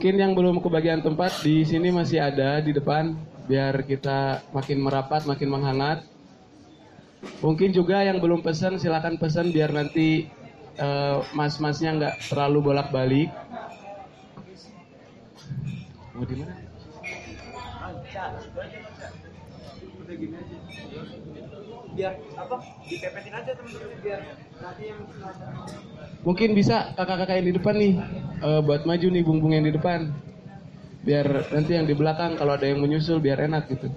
Mungkin yang belum kebagian tempat di sini masih ada di depan biar kita makin merapat, makin menghangat. Mungkin juga yang belum pesan silakan pesan biar nanti eh, mas-masnya nggak terlalu bolak-balik. Mau di mana? Biar apa dipepetin aja teman-teman biar nanti yang Mungkin bisa kakak-kakak yang di depan nih eh, buat maju nih bung-bung yang di depan. Biar nanti yang di belakang kalau ada yang menyusul biar enak gitu.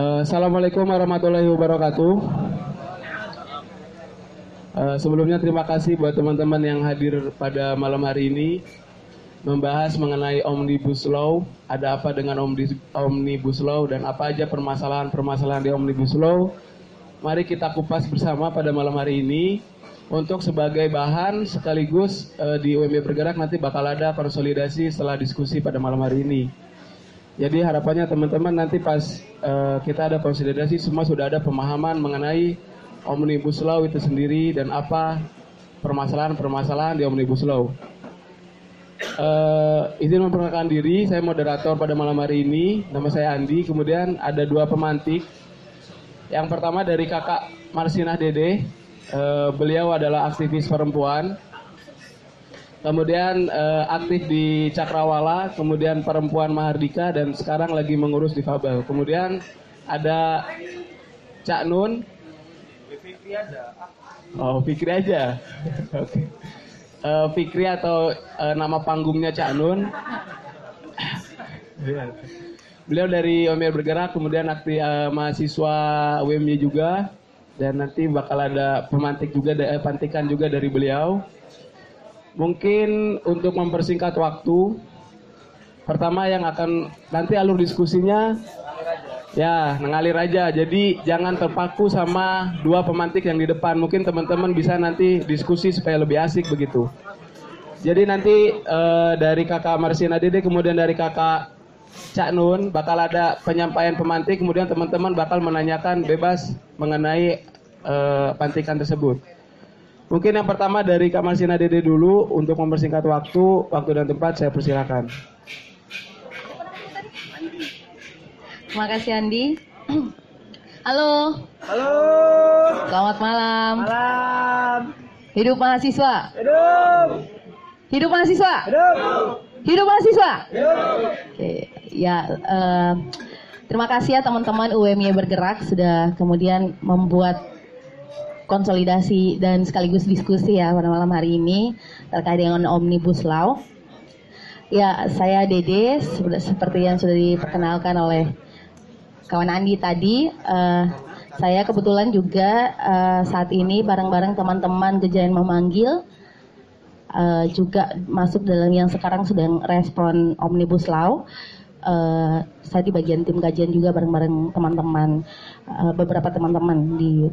Eh, Assalamualaikum warahmatullahi wabarakatuh. Eh, sebelumnya terima kasih buat teman-teman yang hadir pada malam hari ini membahas mengenai Omnibus Law, ada apa dengan Omni- Omnibus Law dan apa aja permasalahan-permasalahan di Omnibus Law. Mari kita kupas bersama pada malam hari ini untuk sebagai bahan sekaligus eh, di UMB Bergerak nanti bakal ada konsolidasi setelah diskusi pada malam hari ini. Jadi harapannya teman-teman nanti pas eh, kita ada konsolidasi semua sudah ada pemahaman mengenai Omnibus Law itu sendiri dan apa permasalahan-permasalahan di Omnibus Law. Eh, izin memperkenalkan diri, saya moderator pada malam hari ini. Nama saya Andi. Kemudian ada dua pemantik. Yang pertama dari kakak Marsinah Dede. Eh, beliau adalah aktivis perempuan. Kemudian eh, aktif di Cakrawala, kemudian perempuan Mahardika dan sekarang lagi mengurus di Fabel. Kemudian ada Cak Nun. Oh, Fikri aja. Oke. Eh, Fikri atau eh, nama panggungnya Cak Nun. Beliau dari Omir Bergerak, kemudian aktif eh, mahasiswa UMY juga dan nanti bakal ada pemantik juga, eh, pantikan juga dari beliau. Mungkin untuk mempersingkat waktu, pertama yang akan nanti alur diskusinya ya mengalir aja. Jadi jangan terpaku sama dua pemantik yang di depan. Mungkin teman-teman bisa nanti diskusi supaya lebih asik begitu. Jadi nanti eh, dari kakak Marsina Dede kemudian dari kakak Cak Nun bakal ada penyampaian pemantik kemudian teman-teman bakal menanyakan bebas mengenai eh, pantikan tersebut. Mungkin yang pertama dari Kak Marsina Dede dulu untuk mempersingkat waktu, waktu dan tempat saya persilakan. Terima kasih Andi. Halo, halo selamat malam. malam Hidup mahasiswa. hidup Hidup mahasiswa. hidup Hidup mahasiswa. hidup Oke, ya eh, terima kasih ya teman-teman UMY bergerak sudah kemudian membuat konsolidasi dan sekaligus diskusi ya pada malam hari ini terkait dengan Omnibus Law. Ya, saya Dede seperti yang sudah diperkenalkan oleh kawan Andi tadi. eh, saya kebetulan juga eh, saat ini bareng-bareng teman-teman Gejayan memanggil eh, juga masuk dalam yang sekarang sedang respon Omnibus Law. Eh, saya di bagian tim kajian juga bareng-bareng teman-teman, eh, beberapa teman-teman di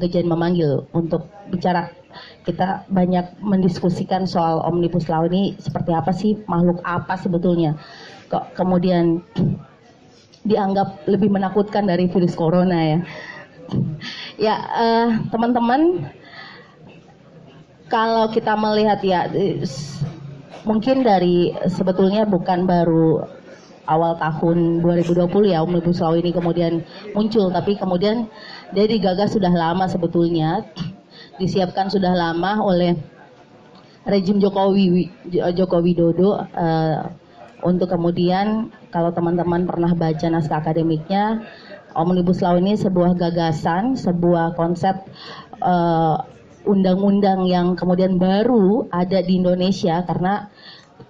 Gejayan memanggil untuk bicara. Kita banyak mendiskusikan soal Omnibus Law ini seperti apa sih makhluk apa sebetulnya. Kok kemudian dianggap lebih menakutkan dari virus corona ya? Ya eh, teman-teman kalau kita melihat ya mungkin dari sebetulnya bukan baru awal tahun 2020 ya Omnibus Law ini kemudian muncul tapi kemudian dia digagas sudah lama sebetulnya. Disiapkan sudah lama oleh rejim Jokowi Joko Widodo eh, untuk kemudian kalau teman-teman pernah baca naskah akademiknya Omnibus Law ini sebuah gagasan, sebuah konsep eh, undang-undang yang kemudian baru ada di Indonesia. Karena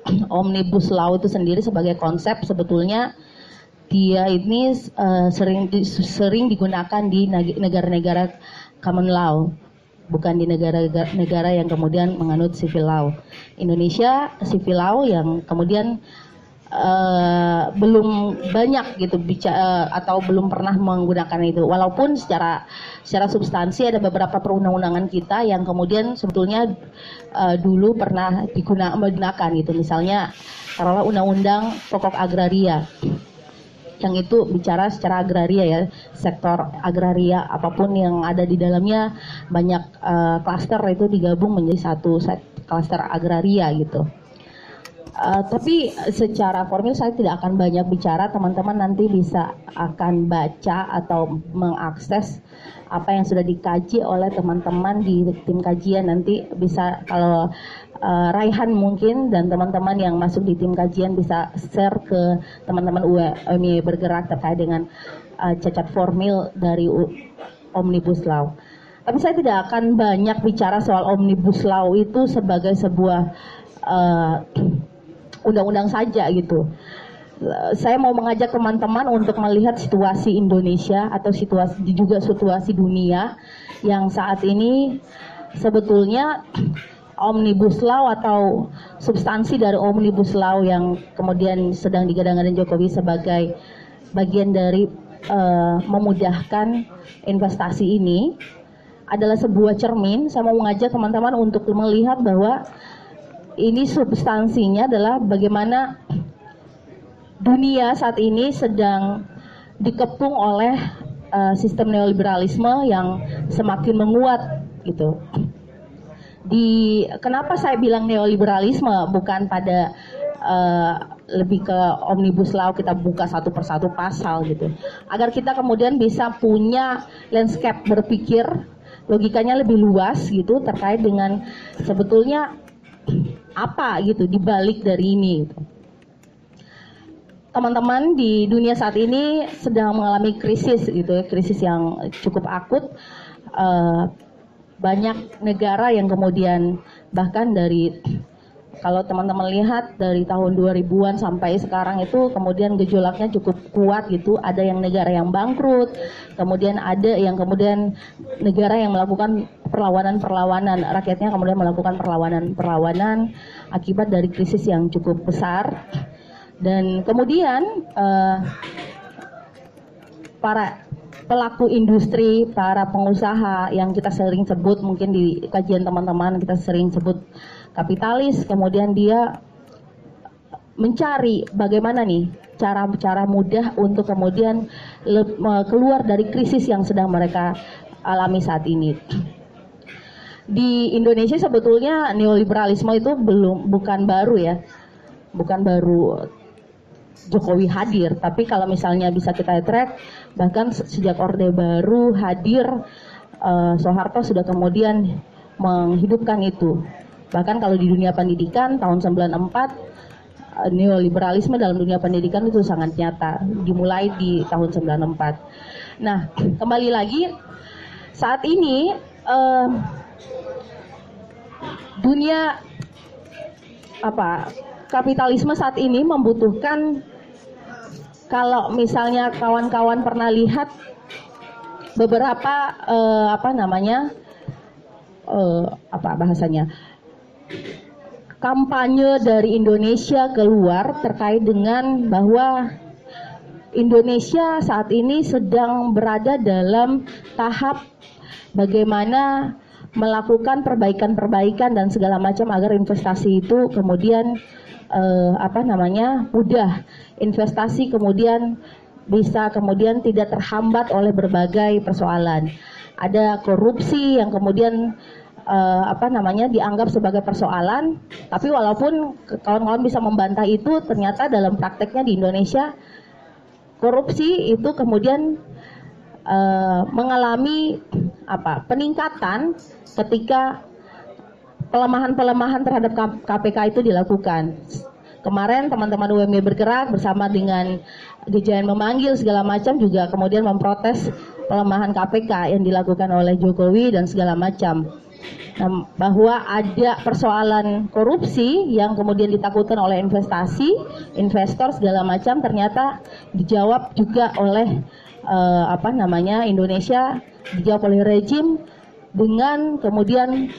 Omnibus Law itu sendiri sebagai konsep sebetulnya dia ini uh, sering sering digunakan di negara-negara common law bukan di negara-negara yang kemudian menganut civil law. Indonesia civil law yang kemudian uh, belum banyak gitu bicara uh, eh, atau belum pernah menggunakan itu. Walaupun secara secara substansi ada beberapa perundang-undangan kita yang kemudian sebetulnya uh, dulu pernah digunakan gitu. Misalnya taruhlah undang-undang pokok agraria yang itu bicara secara agraria ya sektor agraria apa pun yang ada di dalamnya banyak klaster uh, itu digabung menjadi satu klaster agraria gitu. Uh, tapi secara formil saya tidak akan banyak bicara, teman-teman nanti bisa akan baca atau mengakses apa yang sudah dikaji oleh teman-teman di tim kajian nanti bisa kalau uh, Raihan mungkin dan teman-teman yang masuk di tim kajian bisa share ke teman-teman UMI bergerak terkait dengan uh, cacat formil dari U Omnibus Law. Tapi saya tidak akan banyak bicara soal Omnibus Law itu sebagai sebuah undang-undang uh, saja gitu. Saya mau mengajak teman-teman untuk melihat situasi Indonesia atau situasi juga situasi dunia yang saat ini sebetulnya Omnibus Law atau substansi dari Omnibus Law yang kemudian sedang digadang-gadang Jokowi sebagai bagian dari uh, memudahkan investasi ini adalah sebuah cermin. Saya mau mengajak teman-teman untuk melihat bahwa ini substansinya adalah bagaimana dunia saat ini sedang dikepung oleh uh, sistem neoliberalisme yang semakin menguat gitu di kenapa saya bilang neoliberalisme? Bukan pada uh, lebih ke omnibus law kita buka satu persatu pasal gitu. Agar kita kemudian bisa punya landscape berpikir logikanya lebih luas gitu terkait dengan sebetulnya apa gitu dibalik dari ini gitu. teman-teman di dunia saat ini sedang mengalami krisis gitu ya krisis yang cukup akut. Uh, banyak negara yang kemudian bahkan dari kalau teman-teman lihat dari tahun 2000-an sampai sekarang itu kemudian gejolaknya cukup kuat gitu. Ada yang negara yang bangkrut, kemudian ada yang kemudian negara yang melakukan perlawanan-perlawanan, rakyatnya kemudian melakukan perlawanan-perlawanan akibat dari krisis yang cukup besar. Dan kemudian uh, para pelaku industri, para pengusaha yang kita sering sebut mungkin di kajian teman-teman kita sering sebut kapitalis, kemudian dia mencari bagaimana nih cara-cara mudah untuk kemudian keluar dari krisis yang sedang mereka alami saat ini. Di Indonesia sebetulnya neoliberalisme itu belum bukan baru ya. Bukan baru Jokowi hadir. Tapi kalau misalnya bisa kita track, bahkan sejak Orde Baru hadir, uh, Soeharto sudah kemudian menghidupkan itu. Bahkan kalau di dunia pendidikan tahun 94 uh, neoliberalisme dalam dunia pendidikan itu sangat nyata, dimulai di tahun 94. Nah, kembali lagi saat ini uh, dunia apa kapitalisme saat ini membutuhkan kalau misalnya kawan-kawan pernah lihat beberapa uh, apa namanya uh, apa bahasanya kampanye dari Indonesia keluar terkait dengan bahwa Indonesia saat ini sedang berada dalam tahap bagaimana melakukan perbaikan-perbaikan dan segala macam agar investasi itu kemudian uh, apa namanya mudah investasi kemudian bisa kemudian tidak terhambat oleh berbagai persoalan. Ada korupsi yang kemudian uh, apa namanya dianggap sebagai persoalan, tapi walaupun kawan-kawan bisa membantah itu, ternyata dalam prakteknya di Indonesia korupsi itu kemudian uh, mengalami apa peningkatan ketika pelemahan-pelemahan terhadap KPK itu dilakukan. Kemarin teman-teman UMY bergerak bersama dengan DJN memanggil segala macam juga kemudian memprotes pelemahan KPK yang dilakukan oleh Jokowi dan segala macam. Nah, bahwa ada persoalan korupsi yang kemudian ditakutkan oleh investasi, investor segala macam ternyata dijawab juga oleh uh, apa namanya Indonesia dijawab oleh rejim dengan kemudian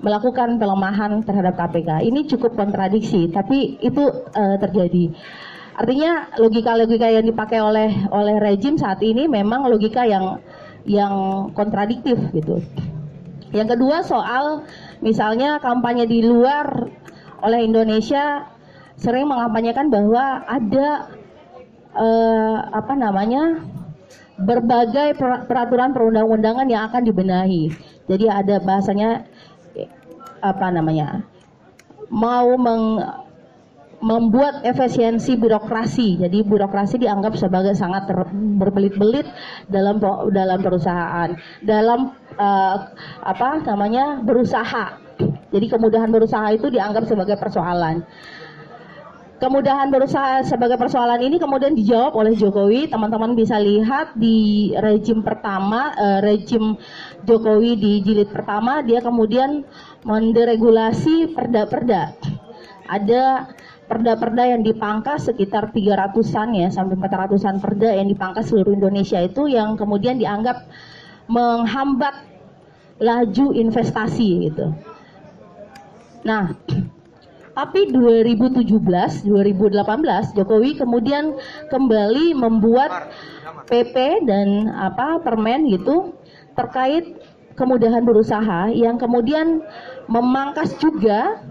melakukan pelemahan terhadap KPK. Ini cukup kontradiksi, tapi itu uh, terjadi. Artinya logika-logika yang dipakai oleh oleh rejim saat ini memang logika yang yang kontradiktif gitu. Yang kedua soal misalnya kampanye di luar oleh Indonesia sering mengampanyekan bahwa ada eh, apa namanya berbagai peraturan perundang-undangan yang akan dibenahi. Jadi ada bahasanya apa namanya mau meng, membuat efisiensi birokrasi. Jadi birokrasi dianggap sebagai sangat berbelit-belit dalam dalam perusahaan, dalam uh, apa namanya berusaha. Jadi kemudahan berusaha itu dianggap sebagai persoalan kemudahan berusaha sebagai persoalan ini kemudian dijawab oleh Jokowi. Teman-teman bisa lihat di rejim pertama, uh, rejim Jokowi di jilid pertama, dia kemudian menderegulasi perda-perda. Ada perda-perda yang dipangkas sekitar 300-an ya sampai 400-an perda yang dipangkas seluruh Indonesia itu yang kemudian dianggap menghambat laju investasi gitu. Nah, tapi 2017, 2018 Jokowi kemudian kembali membuat PP dan apa permen gitu terkait kemudahan berusaha yang kemudian memangkas juga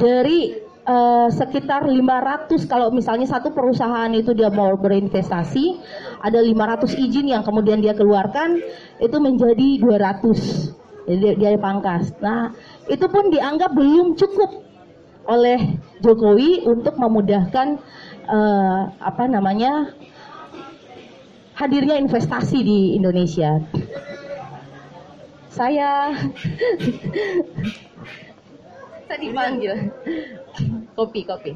dari uh, sekitar 500 kalau misalnya satu perusahaan itu dia mau berinvestasi ada 500 izin yang kemudian dia keluarkan itu menjadi 200 jadi dia, dia pangkas. Nah, itu pun dianggap belum cukup oleh Jokowi untuk memudahkan uh, apa namanya hadirnya investasi di Indonesia. Saya saya dipanggil kopi kopi.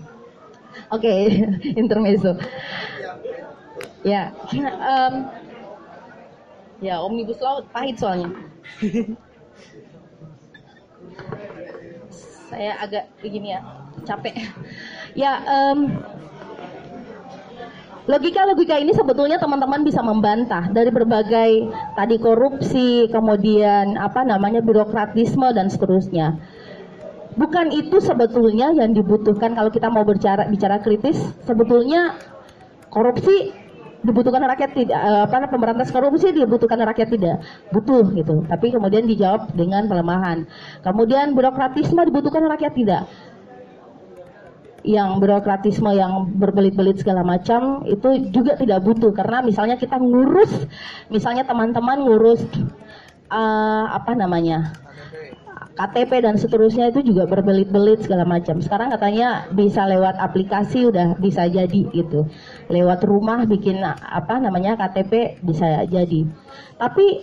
Oke, okay, intermezzo. Ya, um, ya omnibus law pahit soalnya saya agak begini ya capek. Ya um, logika-logika ini sebetulnya teman-teman bisa membantah dari berbagai tadi korupsi kemudian apa namanya birokratisme dan seterusnya. Bukan itu sebetulnya yang dibutuhkan kalau kita mau bicara bicara kritis. Sebetulnya korupsi dibutuhkan rakyat tidak eh, apa pemberantas korupsi dibutuhkan rakyat tidak? Butuh gitu. Tapi kemudian dijawab dengan pelemahan. Kemudian birokratisme dibutuhkan rakyat tidak? Yang birokratisme yang berbelit-belit segala macam itu juga tidak butuh. Karena misalnya kita ngurus misalnya teman-teman ngurus uh, apa namanya KTP dan seterusnya itu juga berbelit-belit segala macam. Sekarang katanya bisa lewat aplikasi udah bisa jadi gitu. Lewat rumah bikin apa namanya KTP bisa jadi. Tapi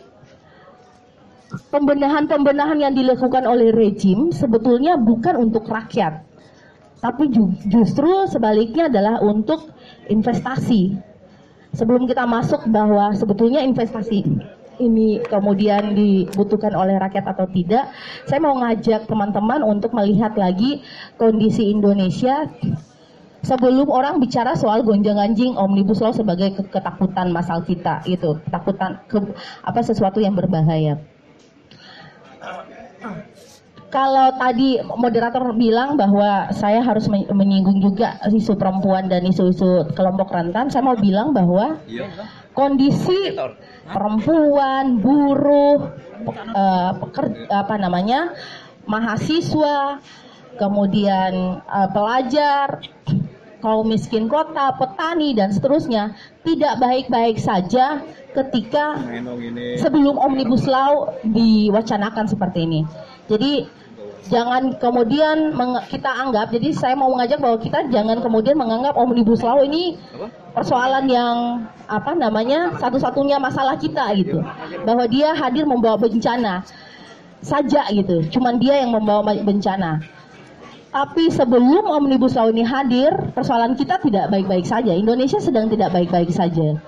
pembenahan-pembenahan yang dilakukan oleh rejim sebetulnya bukan untuk rakyat. Tapi justru sebaliknya adalah untuk investasi. Sebelum kita masuk bahwa sebetulnya investasi ini kemudian dibutuhkan oleh rakyat atau tidak, saya mau ngajak teman-teman untuk melihat lagi kondisi Indonesia sebelum orang bicara soal gonjang ganjing omnibus law sebagai ketakutan masal kita itu ketakutan ke, apa sesuatu yang berbahaya. Kalau tadi moderator bilang bahwa saya harus menyinggung juga isu perempuan dan isu-isu kelompok rentan saya mau bilang bahwa iya. kondisi perempuan, buruh, uh, pekerja, apa namanya, mahasiswa, kemudian uh, pelajar, kaum miskin kota, petani dan seterusnya tidak baik-baik saja ketika sebelum omnibus law diwacanakan seperti ini. Jadi jangan kemudian kita anggap jadi saya mau mengajak bahwa kita jangan kemudian menganggap omnibus law ini persoalan yang apa namanya satu-satunya masalah kita gitu. Bahwa dia hadir membawa bencana saja gitu. Cuman dia yang membawa bencana tapi sebelum omnibus law ini hadir persoalan kita tidak baik-baik saja. Indonesia sedang tidak baik-baik saja.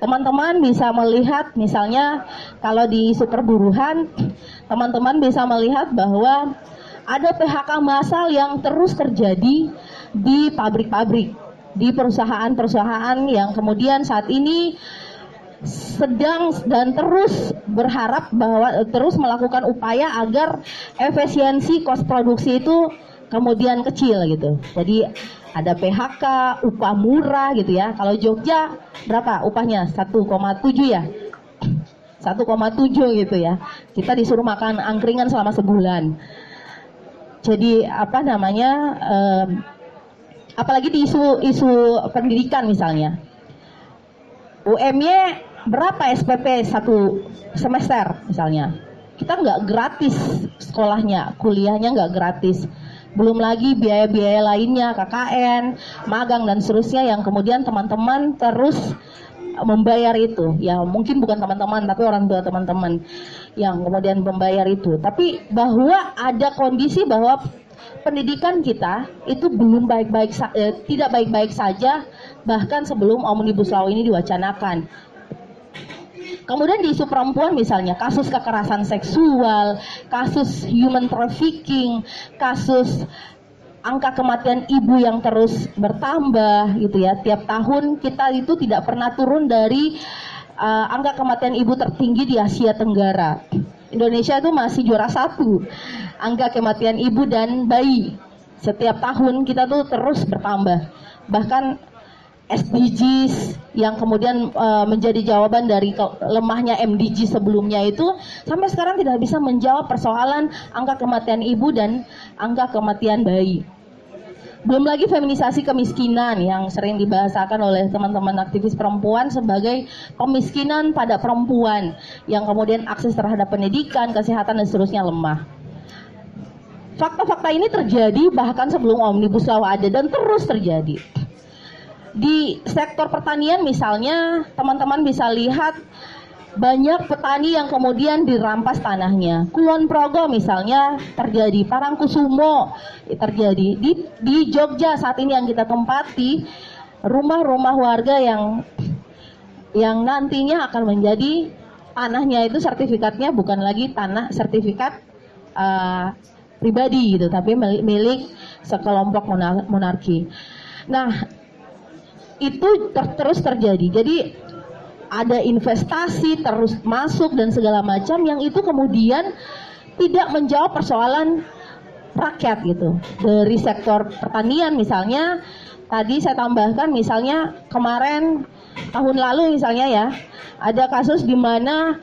Teman-teman bisa melihat misalnya kalau di superburuhan teman-teman bisa melihat bahwa ada PHK massal yang terus terjadi di pabrik-pabrik di perusahaan-perusahaan yang kemudian saat ini sedang dan terus berharap bahwa terus melakukan upaya agar efisiensi kos produksi itu kemudian kecil gitu. Jadi ada PHK, upah murah gitu ya. Kalau Jogja berapa upahnya? 1,7 ya. 1,7 gitu ya. Kita disuruh makan angkringan selama sebulan. Jadi apa namanya? Um, apalagi di isu-isu pendidikan misalnya. UMY berapa SPP satu semester misalnya kita nggak gratis sekolahnya kuliahnya nggak gratis belum lagi biaya-biaya lainnya KKN magang dan seterusnya yang kemudian teman-teman terus membayar itu. Ya mungkin bukan teman-teman tapi orang tua teman-teman yang kemudian membayar itu. Tapi bahwa ada kondisi bahwa pendidikan kita itu belum baik-baik eh, tidak baik-baik saja bahkan sebelum omnibus law ini diwacanakan Kemudian di isu perempuan misalnya kasus kekerasan seksual, kasus human trafficking, kasus angka kematian ibu yang terus bertambah gitu ya. Tiap tahun kita itu tidak pernah turun dari uh, angka kematian ibu tertinggi di Asia Tenggara. Indonesia itu masih juara satu angka kematian ibu dan bayi. Setiap tahun kita tuh terus bertambah. Bahkan SDGs yang kemudian uh, menjadi jawaban dari lemahnya MDG sebelumnya itu sampai sekarang tidak bisa menjawab persoalan angka kematian ibu dan angka kematian bayi. Belum lagi feminisasi kemiskinan yang sering dibahasakan oleh teman-teman aktivis perempuan sebagai kemiskinan pada perempuan yang kemudian akses terhadap pendidikan, kesehatan dan seterusnya lemah. Fakta-fakta ini terjadi bahkan sebelum Omnibus Law ada dan terus terjadi di sektor pertanian misalnya teman-teman bisa lihat banyak petani yang kemudian dirampas tanahnya. Kulon Progo misalnya terjadi, Parangkusumo terjadi. Di, di Jogja saat ini yang kita tempati, rumah-rumah warga yang yang nantinya akan menjadi tanahnya itu sertifikatnya bukan lagi tanah sertifikat uh, pribadi gitu, tapi milik sekelompok monarki. Nah, itu ter terus terjadi. Jadi ada investasi terus masuk dan segala macam yang itu kemudian tidak menjawab persoalan rakyat gitu. Dari sektor pertanian misalnya tadi saya tambahkan misalnya kemarin tahun lalu misalnya ya ada kasus di mana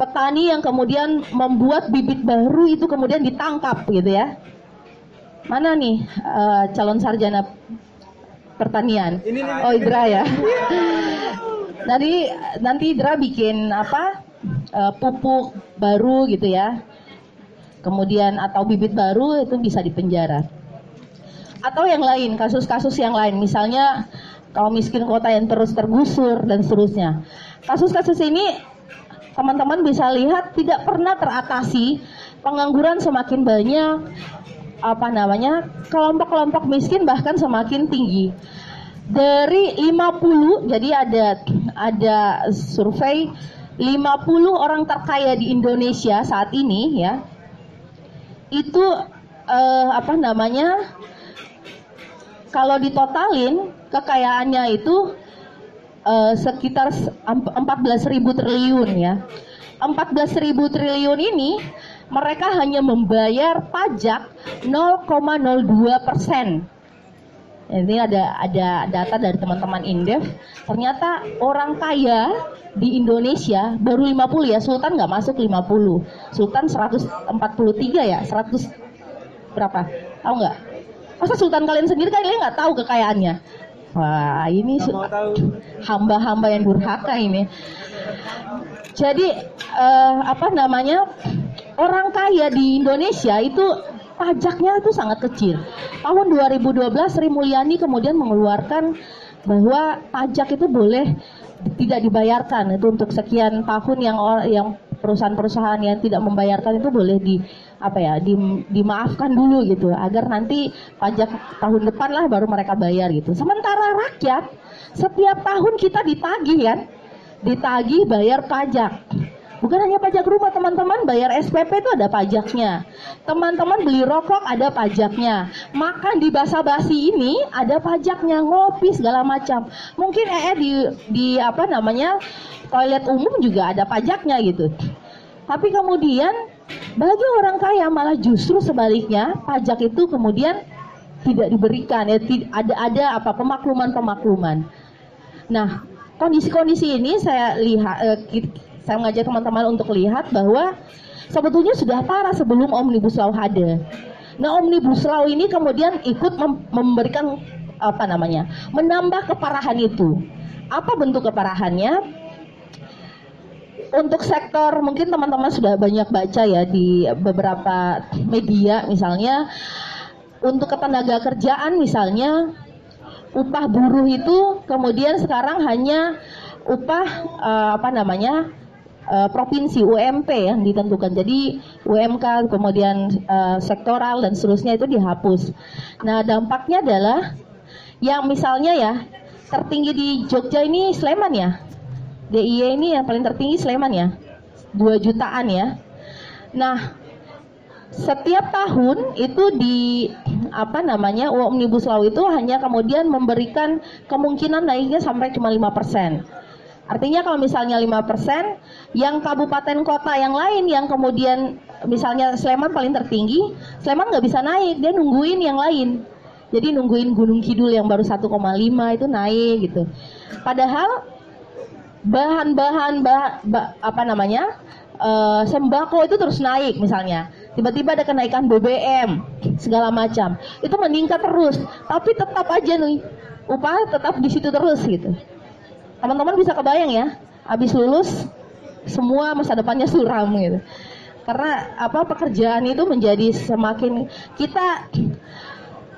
petani yang kemudian membuat bibit baru itu kemudian ditangkap gitu ya. Mana nih uh, calon sarjana pertanian. Ini, ini, oh Idra ya. nanti nanti Idra bikin apa uh, pupuk baru gitu ya. Kemudian atau bibit baru itu bisa dipenjara. Atau yang lain, kasus-kasus yang lain, misalnya kaum miskin kota yang terus tergusur dan seterusnya. Kasus-kasus ini teman-teman bisa lihat tidak pernah teratasi, pengangguran semakin banyak, apa namanya kelompok-kelompok miskin bahkan semakin tinggi. Dari 50 jadi ada ada survei 50 orang terkaya di Indonesia saat ini ya itu eh, apa namanya kalau ditotalin kekayaannya itu eh, sekitar 14.000 triliun ya. 14.000 triliun ini mereka hanya membayar pajak 0,02 persen. Ini ada ada data dari teman-teman Indef. Ternyata orang kaya di Indonesia baru 50 ya. Sultan nggak masuk 50. Sultan 143 ya. 100 berapa? Tahu nggak? Masa Sultan kalian sendiri kalian nggak tahu kekayaannya? Wah ini hamba-hamba yang durhaka ini. Jadi uh, apa namanya orang kaya di Indonesia itu pajaknya itu sangat kecil. Tahun 2012 Sri Mulyani kemudian mengeluarkan bahwa pajak itu boleh tidak dibayarkan itu untuk sekian tahun yang yang perusahaan-perusahaan yang tidak membayarkan itu boleh di apa ya di, dimaafkan dulu gitu agar nanti pajak tahun depan lah baru mereka bayar gitu. Sementara rakyat setiap tahun kita ditagih kan, ditagih bayar pajak Bukan hanya pajak rumah, teman-teman bayar SPP itu ada pajaknya. Teman-teman beli rokok ada pajaknya. Makan di basa-basi ini ada pajaknya, ngopi segala macam. Mungkin ee di di apa namanya? toilet umum juga ada pajaknya gitu. Tapi kemudian bagi orang kaya malah justru sebaliknya pajak itu kemudian tidak diberikan ya ada ada apa pemakluman-pemakluman. Nah, kondisi-kondisi ini saya lihat eh, saya mengajak teman-teman untuk lihat bahwa sebetulnya sudah parah sebelum Omnibus Law ada. Nah, Omnibus Law ini kemudian ikut mem memberikan apa namanya? menambah keparahan itu. Apa bentuk keparahannya? Untuk sektor mungkin teman-teman sudah banyak baca ya di beberapa media misalnya untuk ketenaga kerjaan misalnya upah buruh itu kemudian sekarang hanya upah uh, apa namanya uh, provinsi UMP yang ditentukan. Jadi UMK kemudian uh, sektoral dan seterusnya itu dihapus. Nah dampaknya adalah yang misalnya ya tertinggi di Jogja ini Sleman ya. DIY ini yang paling tertinggi Sleman ya, 2 jutaan ya. Nah setiap tahun itu di apa namanya omnibus law itu hanya kemudian memberikan kemungkinan naiknya sampai cuma lima persen. Artinya kalau misalnya 5%, yang kabupaten kota yang lain yang kemudian misalnya Sleman paling tertinggi, Sleman nggak bisa naik, dia nungguin yang lain. Jadi nungguin Gunung Kidul yang baru 1,5 itu naik gitu. Padahal bahan-bahan bah, bah, apa namanya uh, sembako itu terus naik misalnya. Tiba-tiba ada kenaikan BBM segala macam, itu meningkat terus. Tapi tetap aja nih upah tetap di situ terus gitu. Teman-teman bisa kebayang ya, habis lulus semua masa depannya suram gitu. Karena apa pekerjaan itu menjadi semakin kita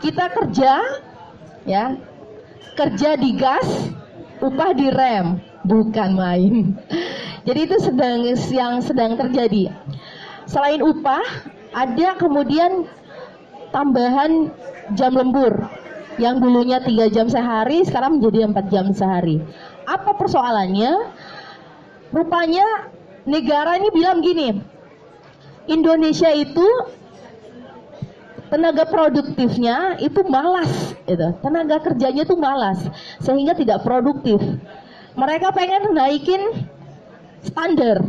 kita kerja ya kerja di gas upah di rem bukan main. Jadi itu sedang yang sedang terjadi. Selain upah ada kemudian tambahan jam lembur yang dulunya tiga jam sehari sekarang menjadi empat jam sehari apa persoalannya? Rupanya negara ini bilang gini, Indonesia itu tenaga produktifnya itu malas, gitu. tenaga kerjanya itu malas, sehingga tidak produktif. Mereka pengen naikin standar,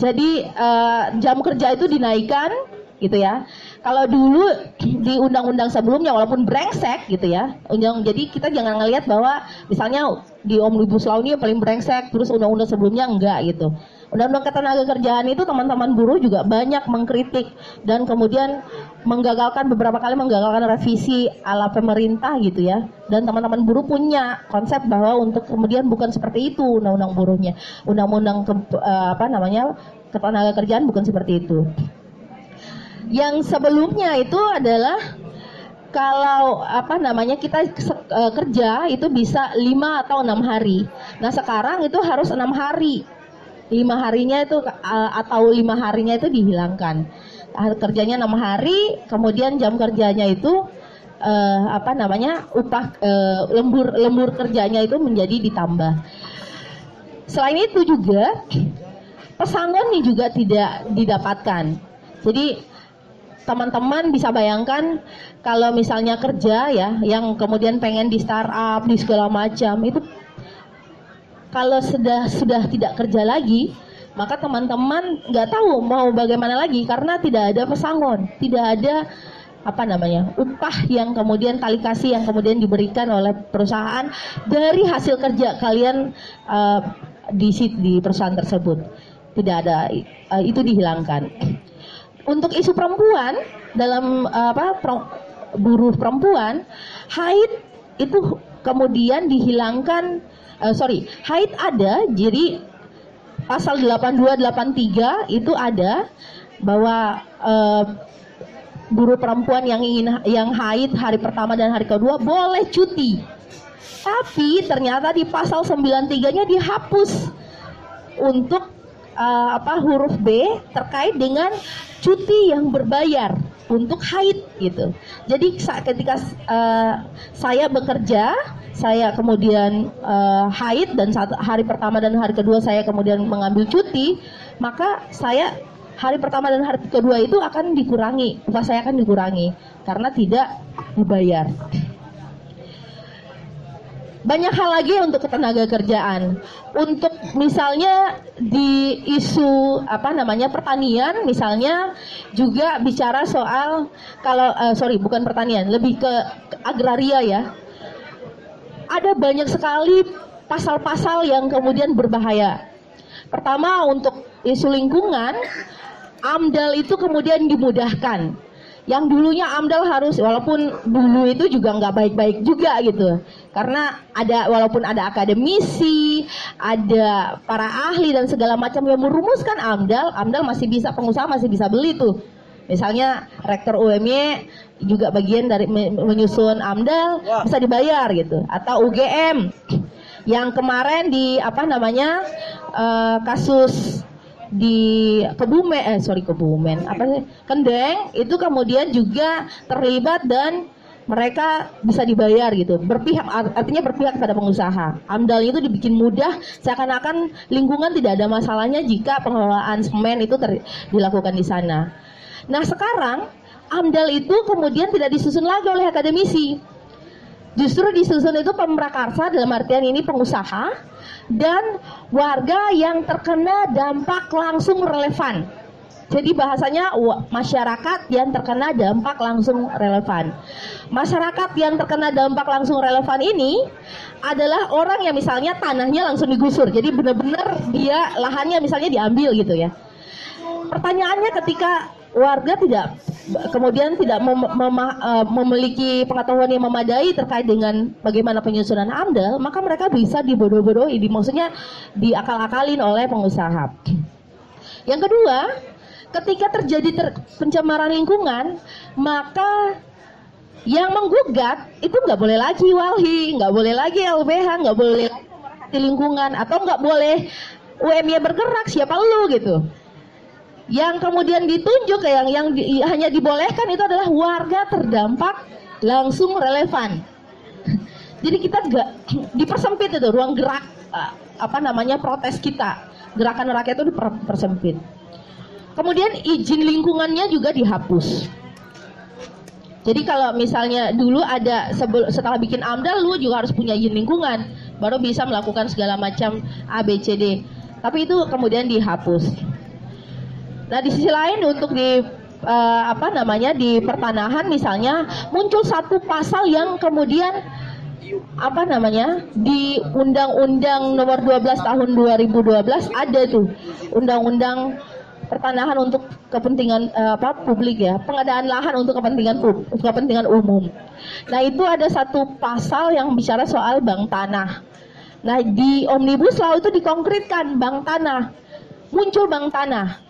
jadi uh, jam kerja itu dinaikkan, gitu ya. Kalau dulu di undang-undang sebelumnya walaupun brengsek gitu ya, undang jadi kita jangan ngelihat bahwa misalnya di omnibus law ini yang paling brengsek, terus undang-undang sebelumnya enggak gitu. Undang-undang ketenaga kerjaan itu teman-teman buruh juga banyak mengkritik dan kemudian menggagalkan beberapa kali menggagalkan revisi ala pemerintah gitu ya. Dan teman-teman buruh punya konsep bahwa untuk kemudian bukan seperti itu undang-undang buruhnya. Undang-undang uh, apa namanya ketenaga kerjaan bukan seperti itu. Yang sebelumnya itu adalah kalau apa namanya kita uh, kerja itu bisa lima atau enam hari. Nah sekarang itu harus enam hari. Lima harinya itu uh, atau lima harinya itu dihilangkan. Kerjanya enam hari, kemudian jam kerjanya itu uh, apa namanya upah lembur lembur kerjanya itu menjadi ditambah. Selain itu juga pesangon nih juga tidak didapatkan. Jadi teman-teman bisa bayangkan kalau misalnya kerja ya yang kemudian pengen di startup di segala macam itu kalau sudah sudah tidak kerja lagi maka teman-teman nggak tahu mau bagaimana lagi karena tidak ada pesangon tidak ada apa namanya upah yang kemudian tali kasih yang kemudian diberikan oleh perusahaan dari hasil kerja kalian uh, di di perusahaan tersebut. Tidak ada uh, itu dihilangkan untuk isu perempuan dalam apa buruh perempuan haid itu kemudian dihilangkan uh, sorry haid ada jadi pasal 8283 itu ada bahwa uh, buruh perempuan yang ingin yang haid hari pertama dan hari kedua boleh cuti. Tapi ternyata di pasal 93-nya dihapus untuk uh, apa huruf B terkait dengan cuti yang berbayar untuk haid gitu. Jadi ketika uh, saya bekerja, saya kemudian uh, haid dan saat hari pertama dan hari kedua saya kemudian mengambil cuti, maka saya hari pertama dan hari kedua itu akan dikurangi, upah saya akan dikurangi karena tidak dibayar. Banyak hal lagi untuk ketenaga kerjaan. Untuk misalnya di isu apa namanya pertanian, misalnya juga bicara soal kalau eh, sorry bukan pertanian, lebih ke agraria ya. Ada banyak sekali pasal-pasal yang kemudian berbahaya. Pertama untuk isu lingkungan, AMDAL itu kemudian dimudahkan yang dulunya AMDAL harus walaupun dulu itu juga nggak baik-baik juga gitu. Karena ada walaupun ada akademisi ada para ahli dan segala macam yang merumuskan AMDAL AMDAL masih bisa pengusaha masih bisa beli tuh. Misalnya rektor UMY juga bagian dari menyusun AMDAL bisa dibayar gitu. Atau UGM yang kemarin di apa namanya uh, kasus di Kebumen eh sorry Kebumen. Apa sih? Kendeng itu kemudian juga terlibat dan mereka bisa dibayar gitu. Berpihak artinya berpihak pada pengusaha. Amdal itu dibikin mudah seakan-akan lingkungan tidak ada masalahnya jika pengelolaan semen itu ter, dilakukan di sana. Nah sekarang amdal itu kemudian tidak disusun lagi oleh akademisi justru disusun itu pemrakarsa dalam artian ini pengusaha dan warga yang terkena dampak langsung relevan. Jadi bahasanya masyarakat yang terkena dampak langsung relevan. Masyarakat yang terkena dampak langsung relevan ini adalah orang yang misalnya tanahnya langsung digusur. Jadi benar-benar dia lahannya misalnya diambil gitu ya. Pertanyaannya ketika warga tidak kemudian tidak mem mem uh, memiliki pengetahuan yang memadai terkait dengan bagaimana penyusunan AMDAL, maka mereka bisa dibodoh-bodohi, di, maksudnya diakal-akalin oleh pengusaha. Yang kedua, ketika terjadi ter pencemaran lingkungan, maka yang menggugat itu nggak boleh lagi walhi, nggak boleh lagi LBH, nggak boleh lagi lingkungan, atau nggak boleh UMY bergerak, siapa lu gitu yang kemudian ditunjuk yang yang di, hanya dibolehkan itu adalah warga terdampak langsung relevan. Jadi kita gak dipersempit itu ruang gerak apa namanya protes kita. Gerakan rakyat itu dipersempit. Kemudian izin lingkungannya juga dihapus. Jadi kalau misalnya dulu ada setelah bikin AMDAL lu juga harus punya izin lingkungan baru bisa melakukan segala macam ABCD. Tapi itu kemudian dihapus. Nah di sisi lain untuk di uh, apa namanya di pertanahan misalnya muncul satu pasal yang kemudian apa namanya di Undang-Undang Nomor 12 Tahun 2012 ada tuh Undang-Undang pertanahan untuk kepentingan uh, apa publik ya pengadaan lahan untuk kepentingan kepentingan umum. Nah itu ada satu pasal yang bicara soal bank tanah. Nah di omnibus law itu dikonkretkan bank tanah muncul bank tanah.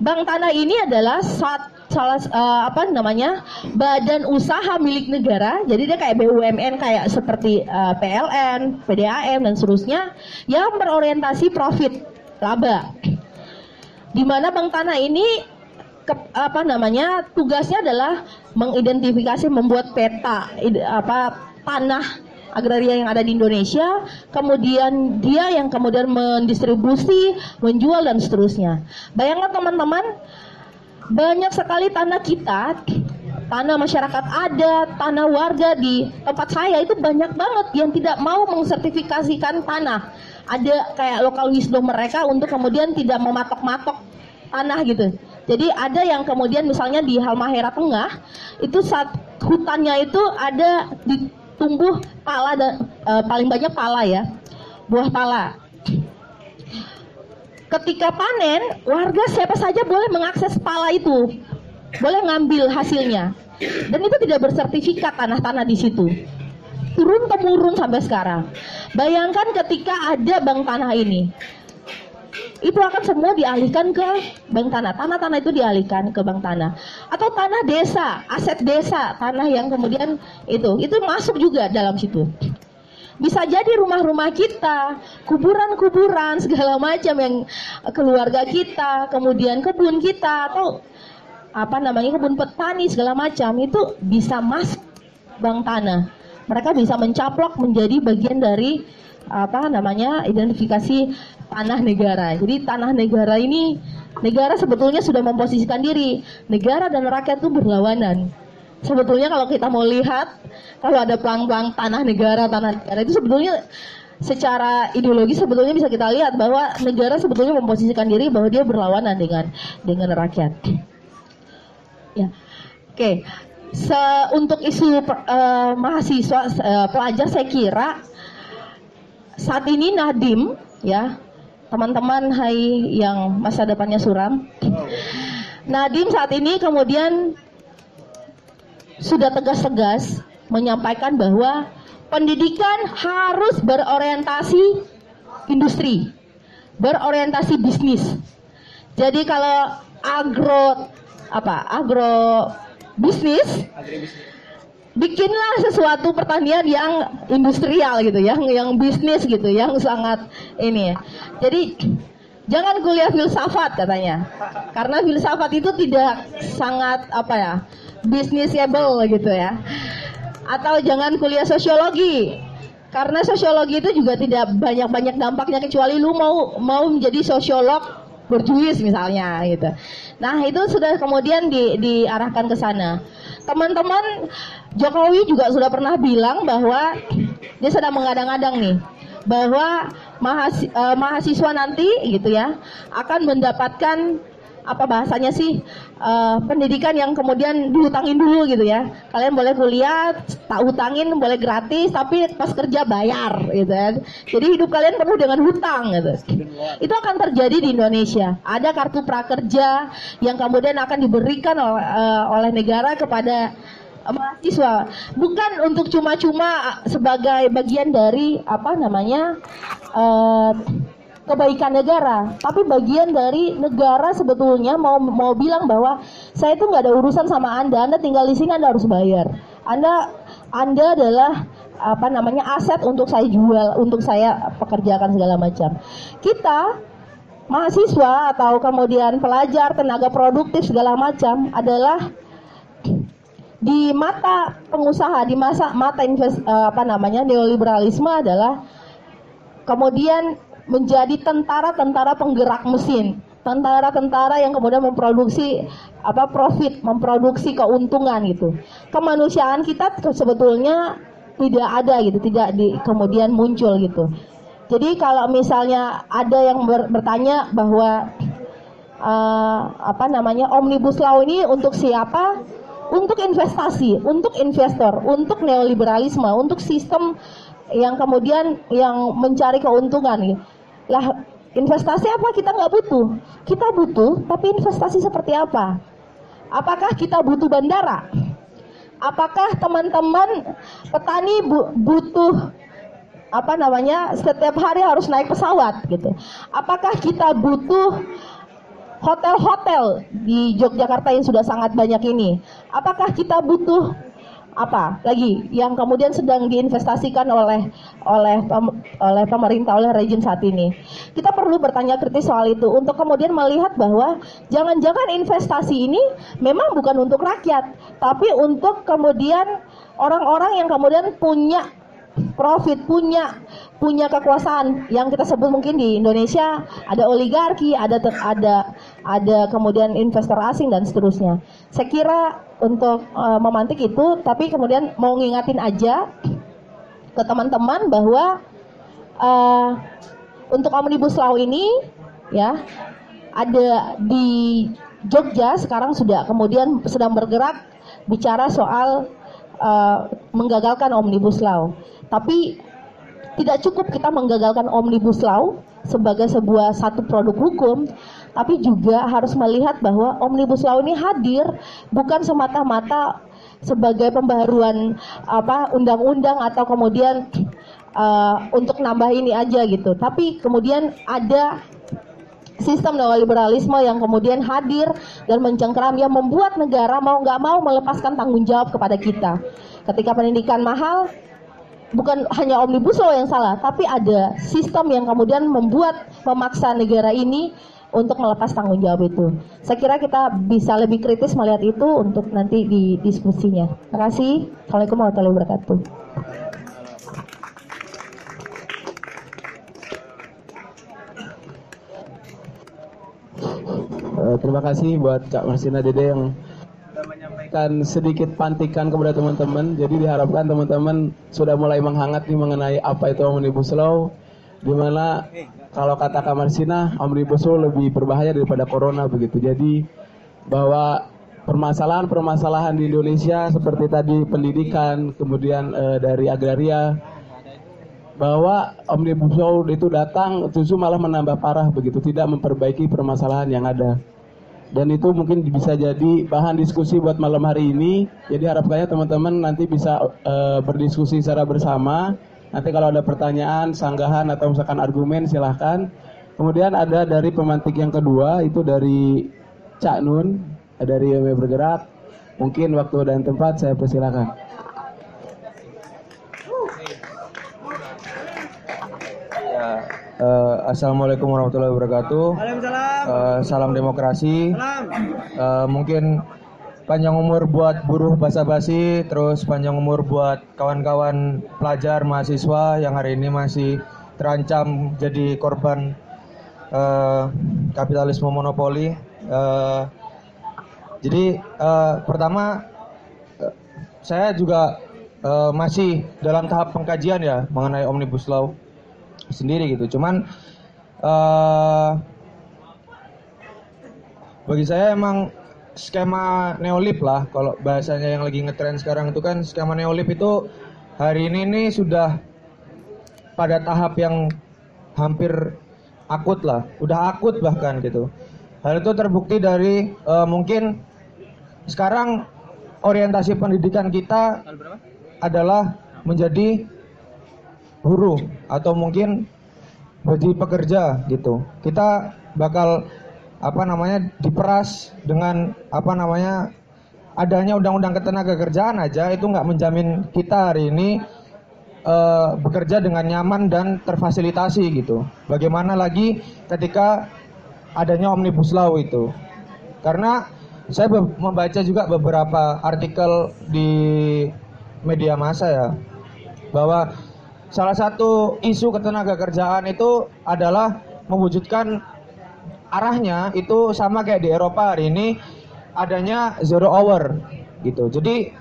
Bank Tanah ini adalah saat salah uh, apa namanya badan usaha milik negara. Jadi dia kayak BUMN kayak seperti uh, eh, PLN, PDAM dan seterusnya yang berorientasi profit laba. Di mana Bank Tanah ini ke, apa namanya tugasnya adalah mengidentifikasi membuat peta apa tanah agraria yang ada di Indonesia, kemudian dia yang kemudian mendistribusi, menjual dan seterusnya. Bayangkan teman-teman, banyak sekali tanah kita, tanah masyarakat ada, tanah warga di tempat saya itu banyak banget yang tidak mau mengsertifikasikan tanah. Ada kayak lokal wisdom mereka untuk kemudian tidak mematok-matok tanah gitu. Jadi ada yang kemudian misalnya di Halmahera Tengah itu saat hutannya itu ada di tumbuh pala dan e, paling banyak pala ya, buah pala. Ketika panen, warga siapa saja boleh mengakses pala itu, boleh ngambil hasilnya. Dan itu tidak bersertifikat tanah-tanah di situ. Turun temurun sampai sekarang. Bayangkan ketika ada bank tanah ini, itu akan semua dialihkan ke bank tanah. Tanah-tanah itu dialihkan ke bank tanah. Atau tanah desa, aset desa, tanah yang kemudian itu, itu masuk juga dalam situ. Bisa jadi rumah-rumah kita, kuburan-kuburan segala macam yang keluarga kita, kemudian kebun kita atau apa namanya kebun petani segala macam itu bisa masuk bank tanah. Mereka bisa mencaplok menjadi bagian dari apa namanya identifikasi tanah negara. Jadi tanah negara ini negara sebetulnya sudah memposisikan diri. Negara dan rakyat itu berlawanan. Sebetulnya kalau kita mau lihat kalau ada pelang-pelang tanah negara, tanah negara itu sebetulnya secara ideologi sebetulnya bisa kita lihat bahwa negara sebetulnya memposisikan diri bahwa dia berlawanan dengan dengan rakyat. Ya. Oke. Se untuk isu uh, mahasiswa uh, pelajar saya kira saat ini Nadim ya teman-teman hai yang masa depannya suram. Nadim saat ini kemudian sudah tegas-tegas menyampaikan bahwa pendidikan harus berorientasi industri berorientasi bisnis. Jadi kalau agro apa agro bisnis bikinlah sesuatu pertanian yang industrial gitu yang yang bisnis gitu yang sangat ini jadi jangan kuliah filsafat katanya karena filsafat itu tidak sangat apa ya bisnisable gitu ya atau jangan kuliah sosiologi karena sosiologi itu juga tidak banyak-banyak dampaknya kecuali lu mau mau menjadi sosiolog berjuis misalnya gitu. Nah, itu sudah kemudian di, diarahkan ke sana. Teman-teman Jokowi juga sudah pernah bilang bahwa dia sedang mengadang-adang nih bahwa mahasiswa, uh, mahasiswa nanti gitu ya akan mendapatkan apa bahasanya sih uh, pendidikan yang kemudian dihutangin dulu gitu ya. Kalian boleh kuliah tak hutangin boleh gratis tapi pas kerja bayar gitu ya jadi hidup kalian penuh dengan hutang gitu. Itu akan terjadi di Indonesia. Ada kartu prakerja yang kemudian akan diberikan oleh, uh, oleh negara kepada mahasiswa. Bukan untuk cuma-cuma sebagai bagian dari apa namanya uh, kebaikan negara tapi bagian dari negara sebetulnya mau mau bilang bahwa saya itu nggak ada urusan sama anda anda tinggal di sini anda harus bayar. Anda anda adalah apa namanya aset untuk saya jual untuk saya pekerjakan segala macam. Kita mahasiswa atau kemudian pelajar tenaga produktif segala macam adalah di mata pengusaha di masa mata invest, eh, apa namanya neoliberalisme adalah kemudian menjadi tentara-tentara penggerak mesin tentara-tentara yang kemudian memproduksi apa profit, memproduksi keuntungan gitu. Kemanusiaan kita sebetulnya tidak ada gitu, tidak di kemudian muncul gitu. Jadi kalau misalnya ada yang ber, bertanya bahwa uh, apa namanya omnibus law ini untuk siapa? Untuk investasi, untuk investor, untuk neoliberalisme, untuk sistem yang kemudian yang mencari keuntungan. Lah investasi apa kita nggak butuh? Kita butuh, tapi investasi seperti apa? Apakah kita butuh bandara? Apakah teman-teman petani bu butuh apa namanya setiap hari harus naik pesawat gitu? Apakah kita butuh hotel-hotel di Yogyakarta yang sudah sangat banyak ini. Apakah kita butuh apa lagi yang kemudian sedang diinvestasikan oleh oleh oleh pemerintah oleh rejim saat ini. Kita perlu bertanya kritis soal itu untuk kemudian melihat bahwa jangan-jangan investasi ini memang bukan untuk rakyat, tapi untuk kemudian orang-orang yang kemudian punya profit punya punya kekuasaan. Yang kita sebut mungkin di Indonesia ada oligarki ada ada ada kemudian investor asing dan seterusnya. Saya kira untuk uh, memantik itu tapi kemudian mau ngingatin aja ke teman-teman bahwa uh, untuk omnibus law ini ya ada di Jogja sekarang sudah kemudian sedang bergerak bicara soal uh, menggagalkan omnibus law tapi tidak cukup kita menggagalkan omnibus law sebagai sebuah satu produk hukum, tapi juga harus melihat bahwa omnibus law ini hadir bukan semata-mata sebagai pembaruan apa undang-undang atau kemudian uh, untuk nambah ini aja gitu, tapi kemudian ada sistem neoliberalisme yang kemudian hadir dan mencengkeram yang membuat negara mau nggak mau melepaskan tanggung jawab kepada kita. Ketika pendidikan mahal, bukan hanya omnibus law yang salah, tapi ada sistem yang kemudian membuat memaksa negara ini untuk melepas tanggung jawab itu. Saya kira kita bisa lebih kritis melihat itu untuk nanti di diskusinya. Terima kasih. Assalamualaikum warahmatullahi wabarakatuh. Eh, terima kasih buat Kak Marsina Dede yang menyampaikan sedikit pantikan kepada teman-teman. Jadi diharapkan teman-teman sudah mulai menghangat nih mengenai apa itu Omnibus Law. Di mana kalau kata Kak Marsina, Omnibus Law lebih berbahaya daripada Corona begitu. Jadi bahwa permasalahan-permasalahan di Indonesia seperti tadi pendidikan, kemudian eh, dari agraria, bahwa omnibus law itu datang justru malah menambah parah begitu, tidak memperbaiki permasalahan yang ada. Dan itu mungkin bisa jadi bahan diskusi buat malam hari ini. Jadi harapannya teman-teman nanti bisa eh, berdiskusi secara bersama. Nanti kalau ada pertanyaan, sanggahan atau misalkan argumen silahkan. Kemudian ada dari pemantik yang kedua itu dari Cak Nun dari YW Bergerak. Mungkin waktu dan tempat saya persilakan. Ya, eh, Assalamualaikum warahmatullahi wabarakatuh. Waalaikumsalam. Eh, salam demokrasi. Eh, mungkin panjang umur buat buruh basa-basi, terus panjang umur buat kawan-kawan pelajar mahasiswa yang hari ini masih terancam jadi korban eh, kapitalisme monopoli. Eh, jadi eh, pertama saya juga eh, masih dalam tahap pengkajian ya mengenai omnibus law sendiri gitu. Cuman eh bagi saya emang skema neolip lah kalau bahasanya yang lagi ngetren sekarang itu kan skema neolip itu hari ini nih sudah pada tahap yang hampir akut lah, udah akut bahkan gitu. Hal itu terbukti dari eh, mungkin sekarang orientasi pendidikan kita adalah menjadi buruh atau mungkin bagi pekerja gitu. Kita bakal apa namanya diperas dengan apa namanya adanya undang-undang ketenaga kerjaan aja itu nggak menjamin kita hari ini eh, bekerja dengan nyaman dan terfasilitasi gitu. Bagaimana lagi ketika adanya omnibus law itu? Karena saya membaca juga beberapa artikel di media massa ya bahwa salah satu isu ketenaga kerjaan itu adalah mewujudkan arahnya itu sama kayak di Eropa hari ini adanya zero hour gitu. Jadi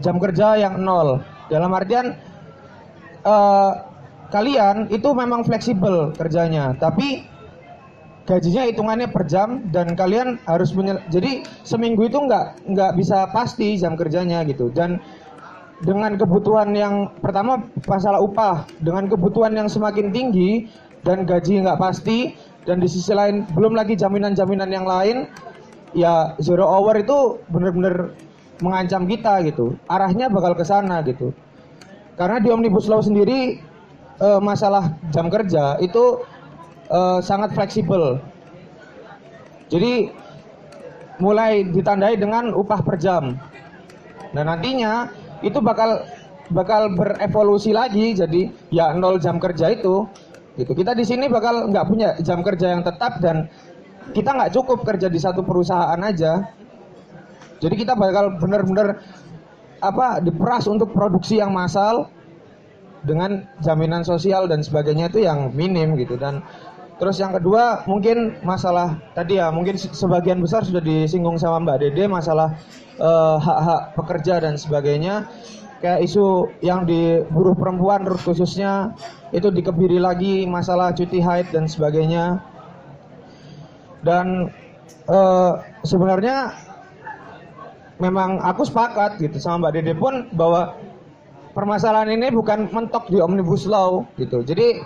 jam kerja yang nol. Dalam artian eh, kalian itu memang fleksibel kerjanya, tapi gajinya hitungannya per jam dan kalian harus punya jadi seminggu itu nggak nggak bisa pasti jam kerjanya gitu dan dengan kebutuhan yang pertama masalah upah dengan kebutuhan yang semakin tinggi dan gaji nggak pasti dan di sisi lain belum lagi jaminan-jaminan yang lain ya zero hour itu benar-benar mengancam kita gitu. Arahnya bakal ke sana gitu. Karena di omnibus law sendiri eh, masalah jam kerja itu eh, sangat fleksibel. Jadi mulai ditandai dengan upah per jam. Nah nantinya itu bakal bakal berevolusi lagi. Jadi ya nol jam kerja itu gitu. Kita di sini bakal nggak punya jam kerja yang tetap dan kita nggak cukup kerja di satu perusahaan aja. Jadi kita bakal bener-bener apa diperas untuk produksi yang massal dengan jaminan sosial dan sebagainya itu yang minim gitu. Dan terus yang kedua mungkin masalah tadi ya mungkin se- sebagian besar sudah disinggung sama Mbak Dede masalah eh, hak-hak pekerja dan sebagainya kayak isu yang di buruh perempuan khususnya itu dikebiri lagi masalah cuti haid dan sebagainya dan eh, sebenarnya memang aku sepakat gitu sama Mbak Dede pun bahwa permasalahan ini bukan mentok di omnibus law gitu. Jadi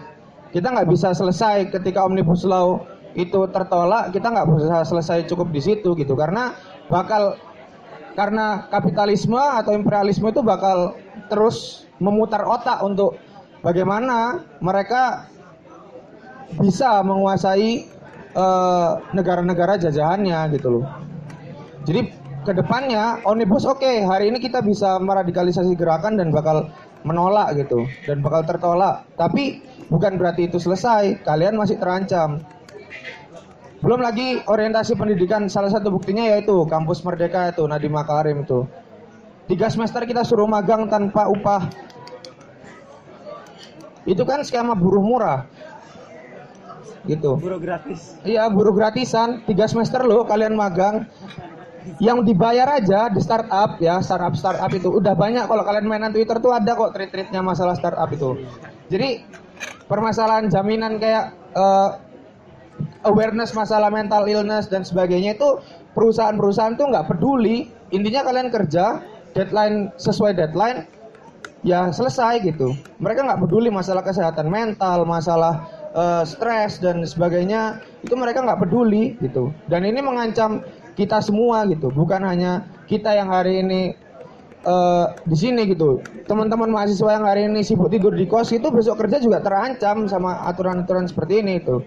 kita nggak bisa selesai ketika omnibus law itu tertolak, kita nggak bisa selesai cukup di situ gitu karena bakal karena kapitalisme atau imperialisme itu bakal terus memutar otak untuk bagaimana mereka bisa menguasai eh, negara-negara jajahannya gitu loh. Jadi ke depannya omnibus oke hari ini kita bisa meradikalisasi gerakan dan bakal menolak gitu dan bakal tertolak. Tapi bukan berarti itu selesai. Kalian masih terancam. Belum lagi orientasi pendidikan salah satu buktinya yaitu kampus Merdeka itu Nadiem Makarim itu. Tiga semester kita suruh magang tanpa upah. Itu kan skema buruh murah. gitu. Buru gratis. Iya, buruh gratisan, tiga semester loh kalian magang. Yang dibayar aja di startup ya, startup startup itu udah banyak kalau kalian mainan Twitter tuh ada kok treat-treatnya masalah startup itu. Jadi permasalahan jaminan kayak eh, awareness masalah mental illness dan sebagainya itu perusahaan-perusahaan tuh nggak peduli. Intinya kalian kerja, deadline sesuai deadline, ya selesai gitu. Mereka nggak peduli masalah kesehatan mental, masalah eh, stres dan sebagainya itu mereka nggak peduli gitu. Dan ini mengancam kita semua gitu, bukan hanya kita yang hari ini eh, di sini gitu. Teman-teman mahasiswa yang hari ini sibuk tidur di kos itu besok kerja juga terancam sama aturan-aturan seperti ini itu.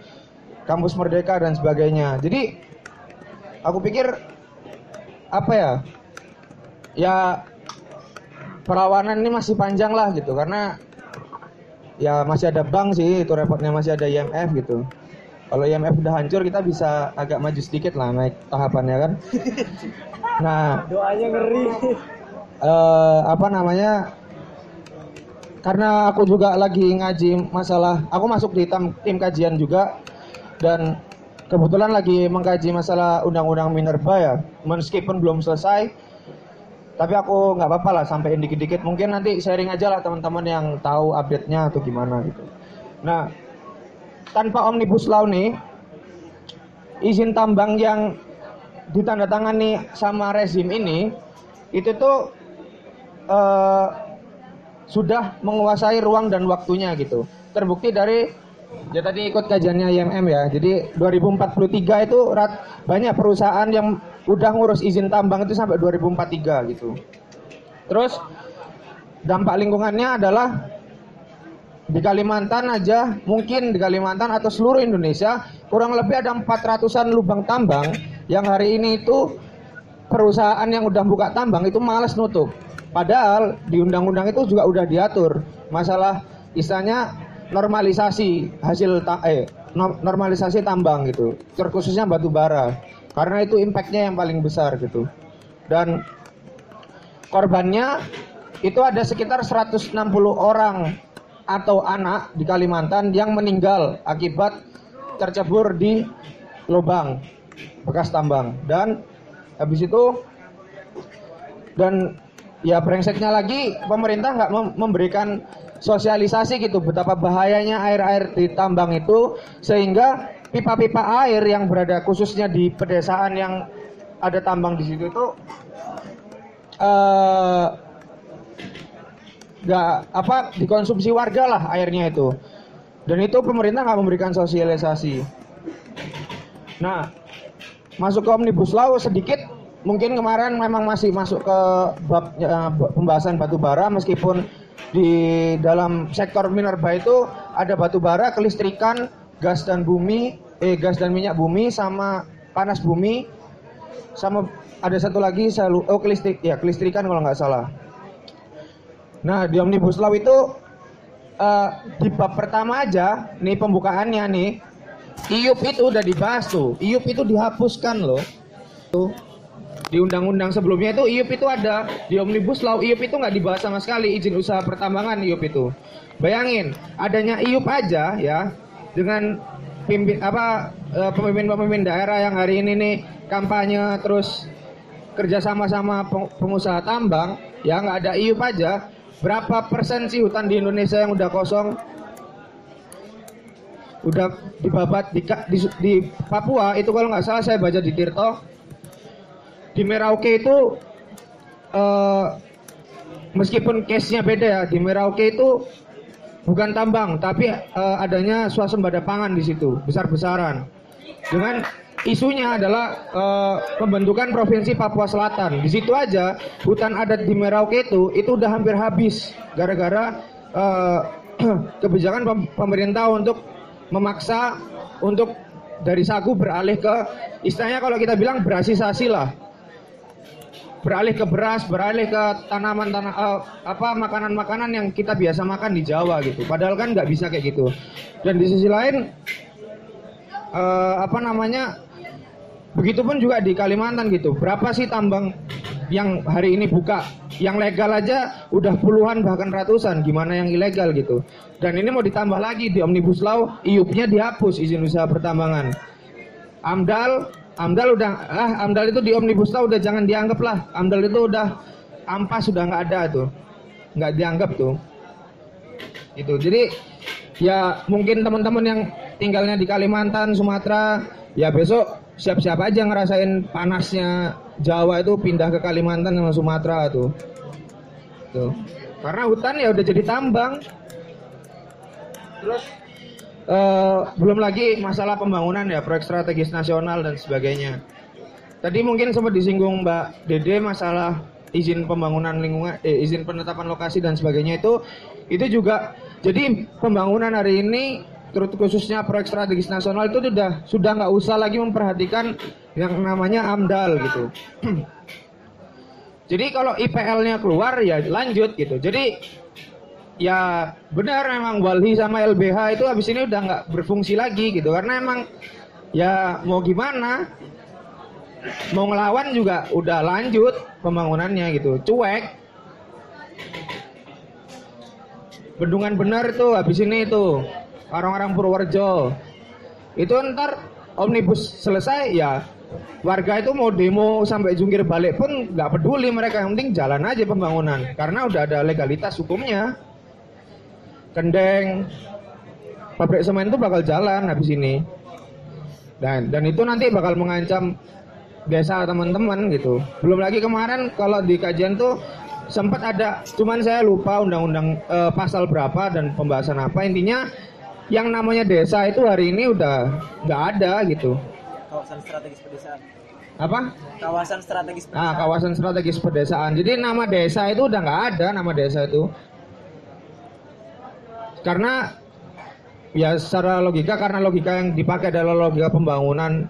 Kampus Merdeka dan sebagainya. Jadi aku pikir apa ya? Ya perawanan ini masih panjang lah gitu karena ya masih ada bank sih itu repotnya masih ada IMF gitu kalau IMF udah hancur kita bisa agak maju sedikit lah naik tahapannya kan nah Doanya ngeri. eh, apa namanya karena aku juga lagi ngaji masalah aku masuk di tim, tim kajian juga dan kebetulan lagi mengkaji masalah undang-undang minerba ya. Meskipun belum selesai tapi aku nggak apa-apa lah sampein dikit-dikit. Mungkin nanti sharing aja lah teman-teman yang tahu update-nya atau gimana gitu. Nah tanpa omnibus law nih izin tambang yang ditandatangani sama rezim ini itu tuh eh, sudah menguasai ruang dan waktunya gitu. Terbukti dari ya tadi ikut kajiannya IMM ya. Jadi 2043 itu rat, banyak perusahaan yang udah ngurus izin tambang itu sampai 2043 gitu. Terus dampak lingkungannya adalah di Kalimantan aja mungkin di Kalimantan atau seluruh Indonesia kurang lebih ada 400-an lubang tambang yang hari ini itu perusahaan yang udah buka tambang itu males nutup. Padahal di undang-undang itu juga udah diatur. Masalah istilahnya normalisasi hasil ta- eh no- normalisasi tambang gitu. Terkhususnya batu bara. Karena itu impactnya yang paling besar gitu. Dan korbannya itu ada sekitar 160 orang atau anak di Kalimantan yang meninggal akibat tercebur di lubang bekas tambang dan habis itu dan ya brengseknya lagi pemerintah nggak mem- memberikan sosialisasi gitu betapa bahayanya air-air di tambang itu sehingga pipa-pipa air yang berada khususnya di pedesaan yang ada tambang di situ itu eh nggak apa dikonsumsi warga lah airnya itu. Dan itu pemerintah nggak memberikan sosialisasi. Nah masuk ke omnibus law sedikit mungkin kemarin memang masih masuk ke bab eh, pembahasan batu bara meskipun di dalam sektor minerba itu ada batu bara kelistrikan gas dan bumi eh gas dan minyak bumi sama panas bumi sama ada satu lagi saya lu- oh kelistrik ya kelistrikan kalau nggak salah Nah, di Omnibus Law itu eh, di bab pertama aja, nih pembukaannya nih, IUP itu udah dibahas tuh. IUP itu dihapuskan loh. Tuh. Di undang-undang sebelumnya itu IUP itu ada, di Omnibus Law IUP itu nggak dibahas sama sekali izin usaha pertambangan IUP itu. Bayangin, adanya IUP aja ya dengan pimpin apa eh, pemimpin-pemimpin daerah yang hari ini nih kampanye terus kerja sama sama peng- pengusaha tambang ya nggak ada IUP aja. Berapa persen sih hutan di Indonesia yang udah kosong? Udah dibabat di, di, di Papua itu kalau nggak salah saya baca di Tirto di Merauke itu eh, meskipun case-nya beda ya di Merauke itu bukan tambang tapi eh, adanya swasembada pangan di situ besar-besaran. Dengan isunya adalah eh, pembentukan provinsi Papua Selatan. Di situ aja hutan adat di Merauke itu itu udah hampir habis gara-gara eh, kebijakan pem- pemerintah untuk memaksa untuk dari sagu beralih ke istilahnya kalau kita bilang berasisasi lah beralih ke beras, beralih ke tanaman tanah eh, apa makanan-makanan yang kita biasa makan di Jawa gitu. Padahal kan nggak bisa kayak gitu. Dan di sisi lain eh, apa namanya? Begitupun juga di Kalimantan gitu. Berapa sih tambang yang hari ini buka yang legal aja udah puluhan bahkan ratusan gimana yang ilegal gitu dan ini mau ditambah lagi di omnibus law iupnya dihapus izin usaha pertambangan amdal amdal udah ah amdal itu di omnibus law udah jangan dianggap lah amdal itu udah ampas sudah nggak ada tuh nggak dianggap tuh itu jadi ya mungkin teman-teman yang tinggalnya di Kalimantan Sumatera ya besok siap-siap aja ngerasain panasnya Jawa itu pindah ke Kalimantan sama Sumatera tuh. Tuh. Karena hutan ya udah jadi tambang. Terus eh, belum lagi masalah pembangunan ya proyek strategis nasional dan sebagainya. Tadi mungkin sempat disinggung Mbak Dede masalah izin pembangunan lingkungan, eh, izin penetapan lokasi dan sebagainya itu itu juga jadi pembangunan hari ini terus khususnya proyek strategis nasional itu sudah sudah nggak usah lagi memperhatikan yang namanya AMDAL gitu. Jadi kalau IPL-nya keluar ya lanjut gitu. Jadi ya benar memang Walhi sama LBH itu habis ini udah nggak berfungsi lagi gitu. Karena emang ya mau gimana mau ngelawan juga udah lanjut pembangunannya gitu. Cuek. Bendungan benar itu habis ini itu orang-orang Purworejo. Itu ntar omnibus selesai ya warga itu mau demo sampai jungkir balik pun nggak peduli mereka. Yang penting jalan aja pembangunan karena udah ada legalitas hukumnya kendeng pabrik semen itu bakal jalan habis ini dan dan itu nanti bakal mengancam desa teman-teman gitu belum lagi kemarin kalau di kajian tuh sempat ada cuman saya lupa undang-undang eh, pasal berapa dan pembahasan apa intinya yang namanya desa itu hari ini udah nggak ada gitu. Kawasan strategis pedesaan. Apa? Kawasan strategis pedesaan. Ah, kawasan strategis pedesaan. Jadi nama desa itu udah nggak ada nama desa itu. Karena ya secara logika karena logika yang dipakai adalah logika pembangunan.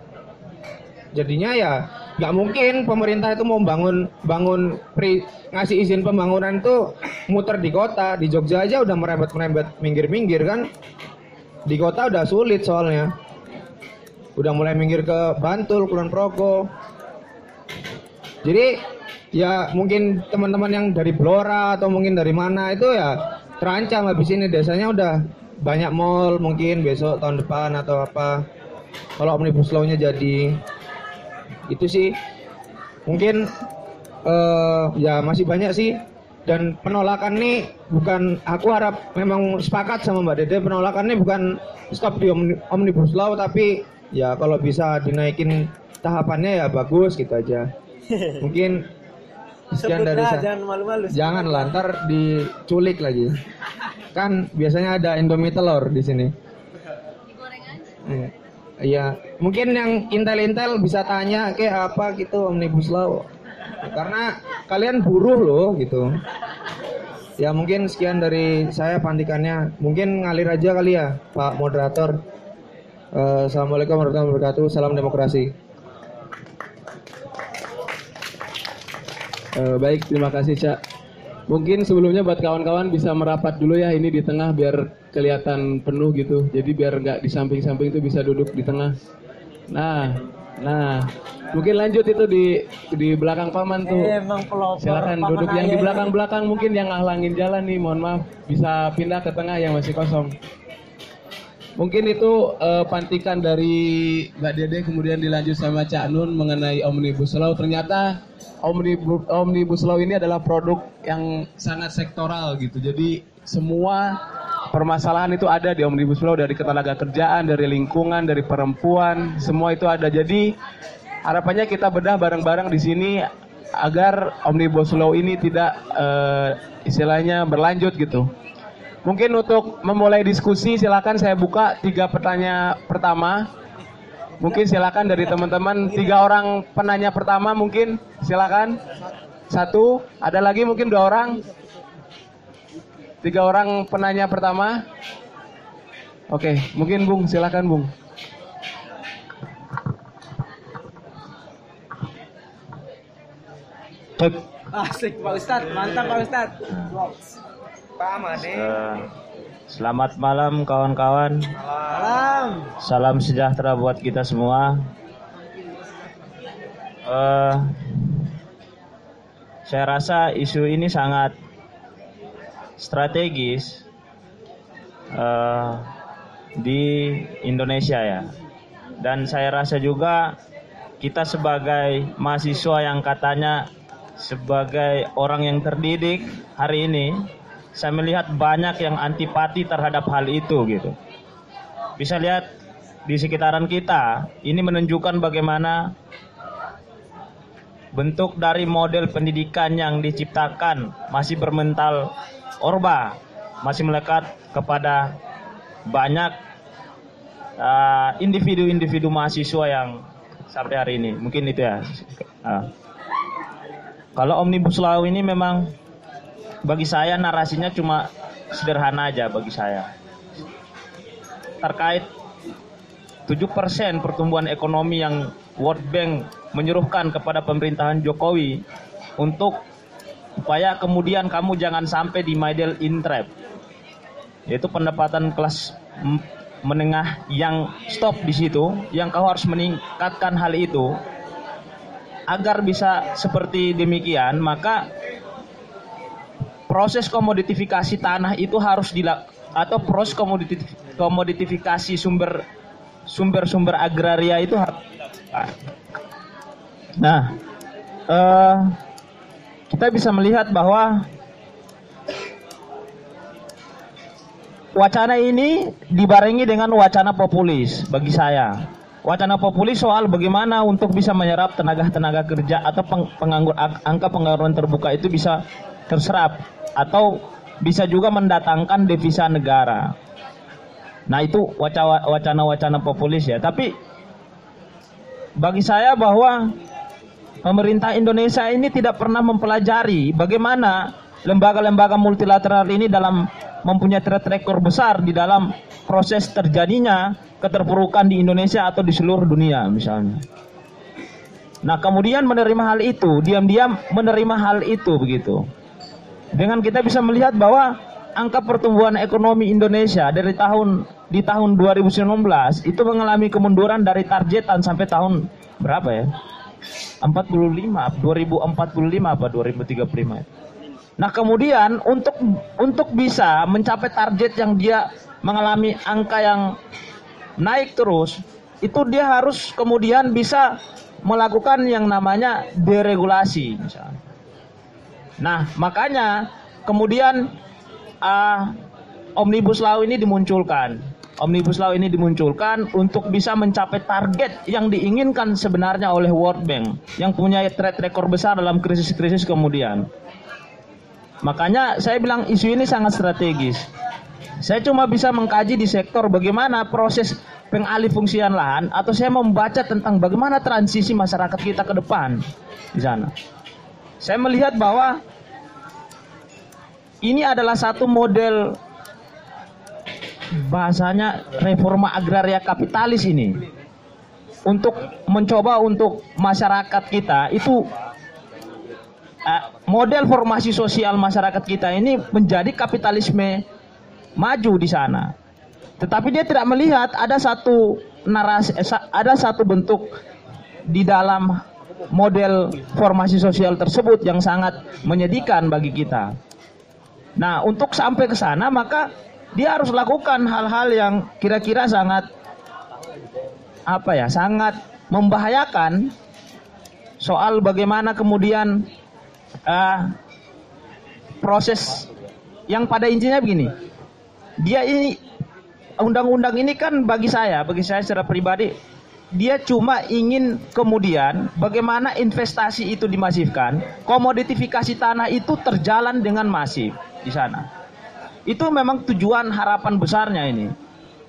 Jadinya ya nggak mungkin pemerintah itu mau bangun bangun pri, ngasih izin pembangunan itu muter di kota di Jogja aja udah merembet merembet minggir minggir kan di kota udah sulit soalnya. Udah mulai minggir ke Bantul, Kulon Progo. Jadi ya mungkin teman-teman yang dari Blora atau mungkin dari mana itu ya terancam habis ini. Desanya udah banyak mall mungkin besok tahun depan atau apa. Kalau omnibus law-nya jadi itu sih. Mungkin eh ya masih banyak sih. Dan penolakan ini bukan aku harap memang sepakat sama Mbak Dede penolakan ini bukan stop di omnibus law tapi ya kalau bisa dinaikin tahapannya ya bagus gitu aja. Mungkin sekian dari saya. jangan malu-malu. jangan lantar diculik lagi. Kan biasanya ada indomie telur di sini. Iya. Mungkin yang intel-intel bisa tanya kayak apa gitu omnibus law? Karena kalian buruh loh gitu. Ya mungkin sekian dari saya pantikannya mungkin ngalir aja kali ya Pak moderator. Eh, Assalamualaikum warahmatullahi wabarakatuh. Salam demokrasi Eh, baik, terima kasih Cak. Mungkin sebelumnya buat kawan-kawan bisa merapat dulu ya ini di tengah biar kelihatan penuh gitu. Jadi biar nggak di samping-samping itu bisa duduk di tengah. Nah, nah, mungkin lanjut itu di di belakang paman tuh. Emang pelopor. Silakan duduk yang di belakang-belakang mungkin yang ngalangin jalan nih, mohon maaf. Bisa pindah ke tengah yang masih kosong. Mungkin itu eh, pantikan dari Mbak Dede kemudian dilanjut sama Cak Nun mengenai Omnibus Law. Ternyata Omnibus, Omnibus Law ini adalah produk yang sangat sektoral gitu. Jadi semua permasalahan itu ada di Omnibus Law dari ketenaga kerjaan, dari lingkungan, dari perempuan, semua itu ada. Jadi harapannya kita bedah bareng-bareng di sini agar Omnibus Law ini tidak eh, istilahnya berlanjut gitu. Mungkin untuk memulai diskusi silakan saya buka tiga pertanyaan pertama. Mungkin silakan dari teman-teman tiga orang penanya pertama mungkin silakan. Satu, ada lagi mungkin dua orang. Tiga orang penanya pertama. Oke, mungkin Bung silakan Bung. Asik Pak Ustadz, mantap Pak Ustadz. Eh, selamat malam kawan-kawan. Salam. Salam sejahtera buat kita semua. Eh, saya rasa isu ini sangat strategis eh, di Indonesia ya. Dan saya rasa juga kita sebagai mahasiswa yang katanya sebagai orang yang terdidik hari ini, saya melihat banyak yang antipati terhadap hal itu gitu. Bisa lihat di sekitaran kita, ini menunjukkan bagaimana bentuk dari model pendidikan yang diciptakan masih bermental orba, masih melekat kepada banyak uh, individu-individu mahasiswa yang sampai hari ini. Mungkin itu ya. Uh. Kalau omnibus law ini memang bagi saya narasinya cuma sederhana aja bagi saya. Terkait 7% pertumbuhan ekonomi yang World Bank menyuruhkan kepada pemerintahan Jokowi untuk supaya kemudian kamu jangan sampai di middle in trap yaitu pendapatan kelas menengah yang stop di situ yang kau harus meningkatkan hal itu agar bisa seperti demikian maka proses komoditifikasi tanah itu harus dilakukan atau proses komoditif komoditifikasi sumber sumber-sumber agraria itu Nah, uh, kita bisa melihat bahwa wacana ini dibarengi dengan wacana populis bagi saya. Wacana populis soal bagaimana untuk bisa menyerap tenaga-tenaga kerja atau penganggur angka pengangguran terbuka itu bisa terserap atau bisa juga mendatangkan devisa negara. Nah itu wacana-wacana populis ya. Tapi bagi saya bahwa pemerintah Indonesia ini tidak pernah mempelajari bagaimana lembaga-lembaga multilateral ini dalam mempunyai track record besar di dalam proses terjadinya keterpurukan di Indonesia atau di seluruh dunia misalnya. Nah kemudian menerima hal itu, diam-diam menerima hal itu begitu. Dengan kita bisa melihat bahwa angka pertumbuhan ekonomi Indonesia dari tahun di tahun 2019 itu mengalami kemunduran dari targetan sampai tahun berapa ya? 45, 2045 apa 2035. Nah, kemudian untuk untuk bisa mencapai target yang dia mengalami angka yang naik terus, itu dia harus kemudian bisa melakukan yang namanya deregulasi misalnya. Nah, makanya kemudian uh, Omnibus Law ini dimunculkan. Omnibus Law ini dimunculkan untuk bisa mencapai target yang diinginkan sebenarnya oleh World Bank yang punya track record besar dalam krisis-krisis kemudian. Makanya saya bilang isu ini sangat strategis. Saya cuma bisa mengkaji di sektor bagaimana proses pengalih fungsian lahan atau saya membaca tentang bagaimana transisi masyarakat kita ke depan di sana. Saya melihat bahwa ini adalah satu model bahasanya reforma agraria kapitalis ini untuk mencoba untuk masyarakat kita itu uh, model formasi sosial masyarakat kita ini menjadi kapitalisme maju di sana. Tetapi dia tidak melihat ada satu narasi eh, ada satu bentuk di dalam model formasi sosial tersebut yang sangat menyedihkan bagi kita. Nah, untuk sampai ke sana maka dia harus lakukan hal-hal yang kira-kira sangat apa ya, sangat membahayakan soal bagaimana kemudian uh, proses yang pada intinya begini. Dia ini undang-undang ini kan bagi saya, bagi saya secara pribadi dia cuma ingin kemudian bagaimana investasi itu dimasifkan, komoditifikasi tanah itu terjalan dengan masif di sana. Itu memang tujuan harapan besarnya ini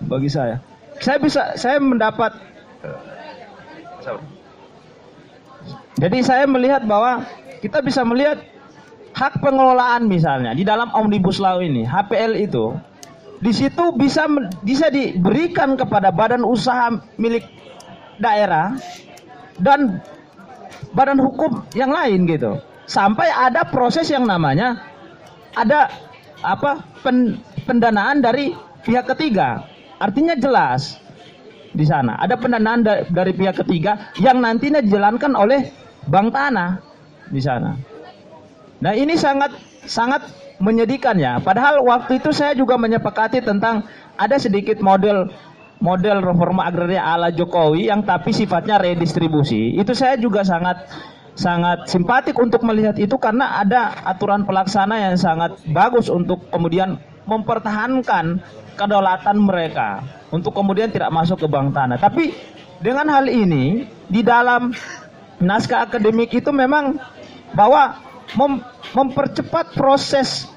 bagi saya. Saya bisa saya mendapat Jadi saya melihat bahwa kita bisa melihat hak pengelolaan misalnya di dalam omnibus law ini, HPL itu di situ bisa bisa diberikan kepada badan usaha milik daerah dan badan hukum yang lain gitu. Sampai ada proses yang namanya ada apa pen, pendanaan dari pihak ketiga. Artinya jelas di sana ada pendanaan da, dari pihak ketiga yang nantinya dijalankan oleh bank tanah di sana. Nah ini sangat sangat menyedihkan ya. Padahal waktu itu saya juga menyepakati tentang ada sedikit model model reforma agraria ala Jokowi yang tapi sifatnya redistribusi. Itu saya juga sangat sangat simpatik untuk melihat itu karena ada aturan pelaksana yang sangat bagus untuk kemudian mempertahankan kedaulatan mereka untuk kemudian tidak masuk ke bank tanah. Tapi dengan hal ini di dalam naskah akademik itu memang bahwa mem mempercepat proses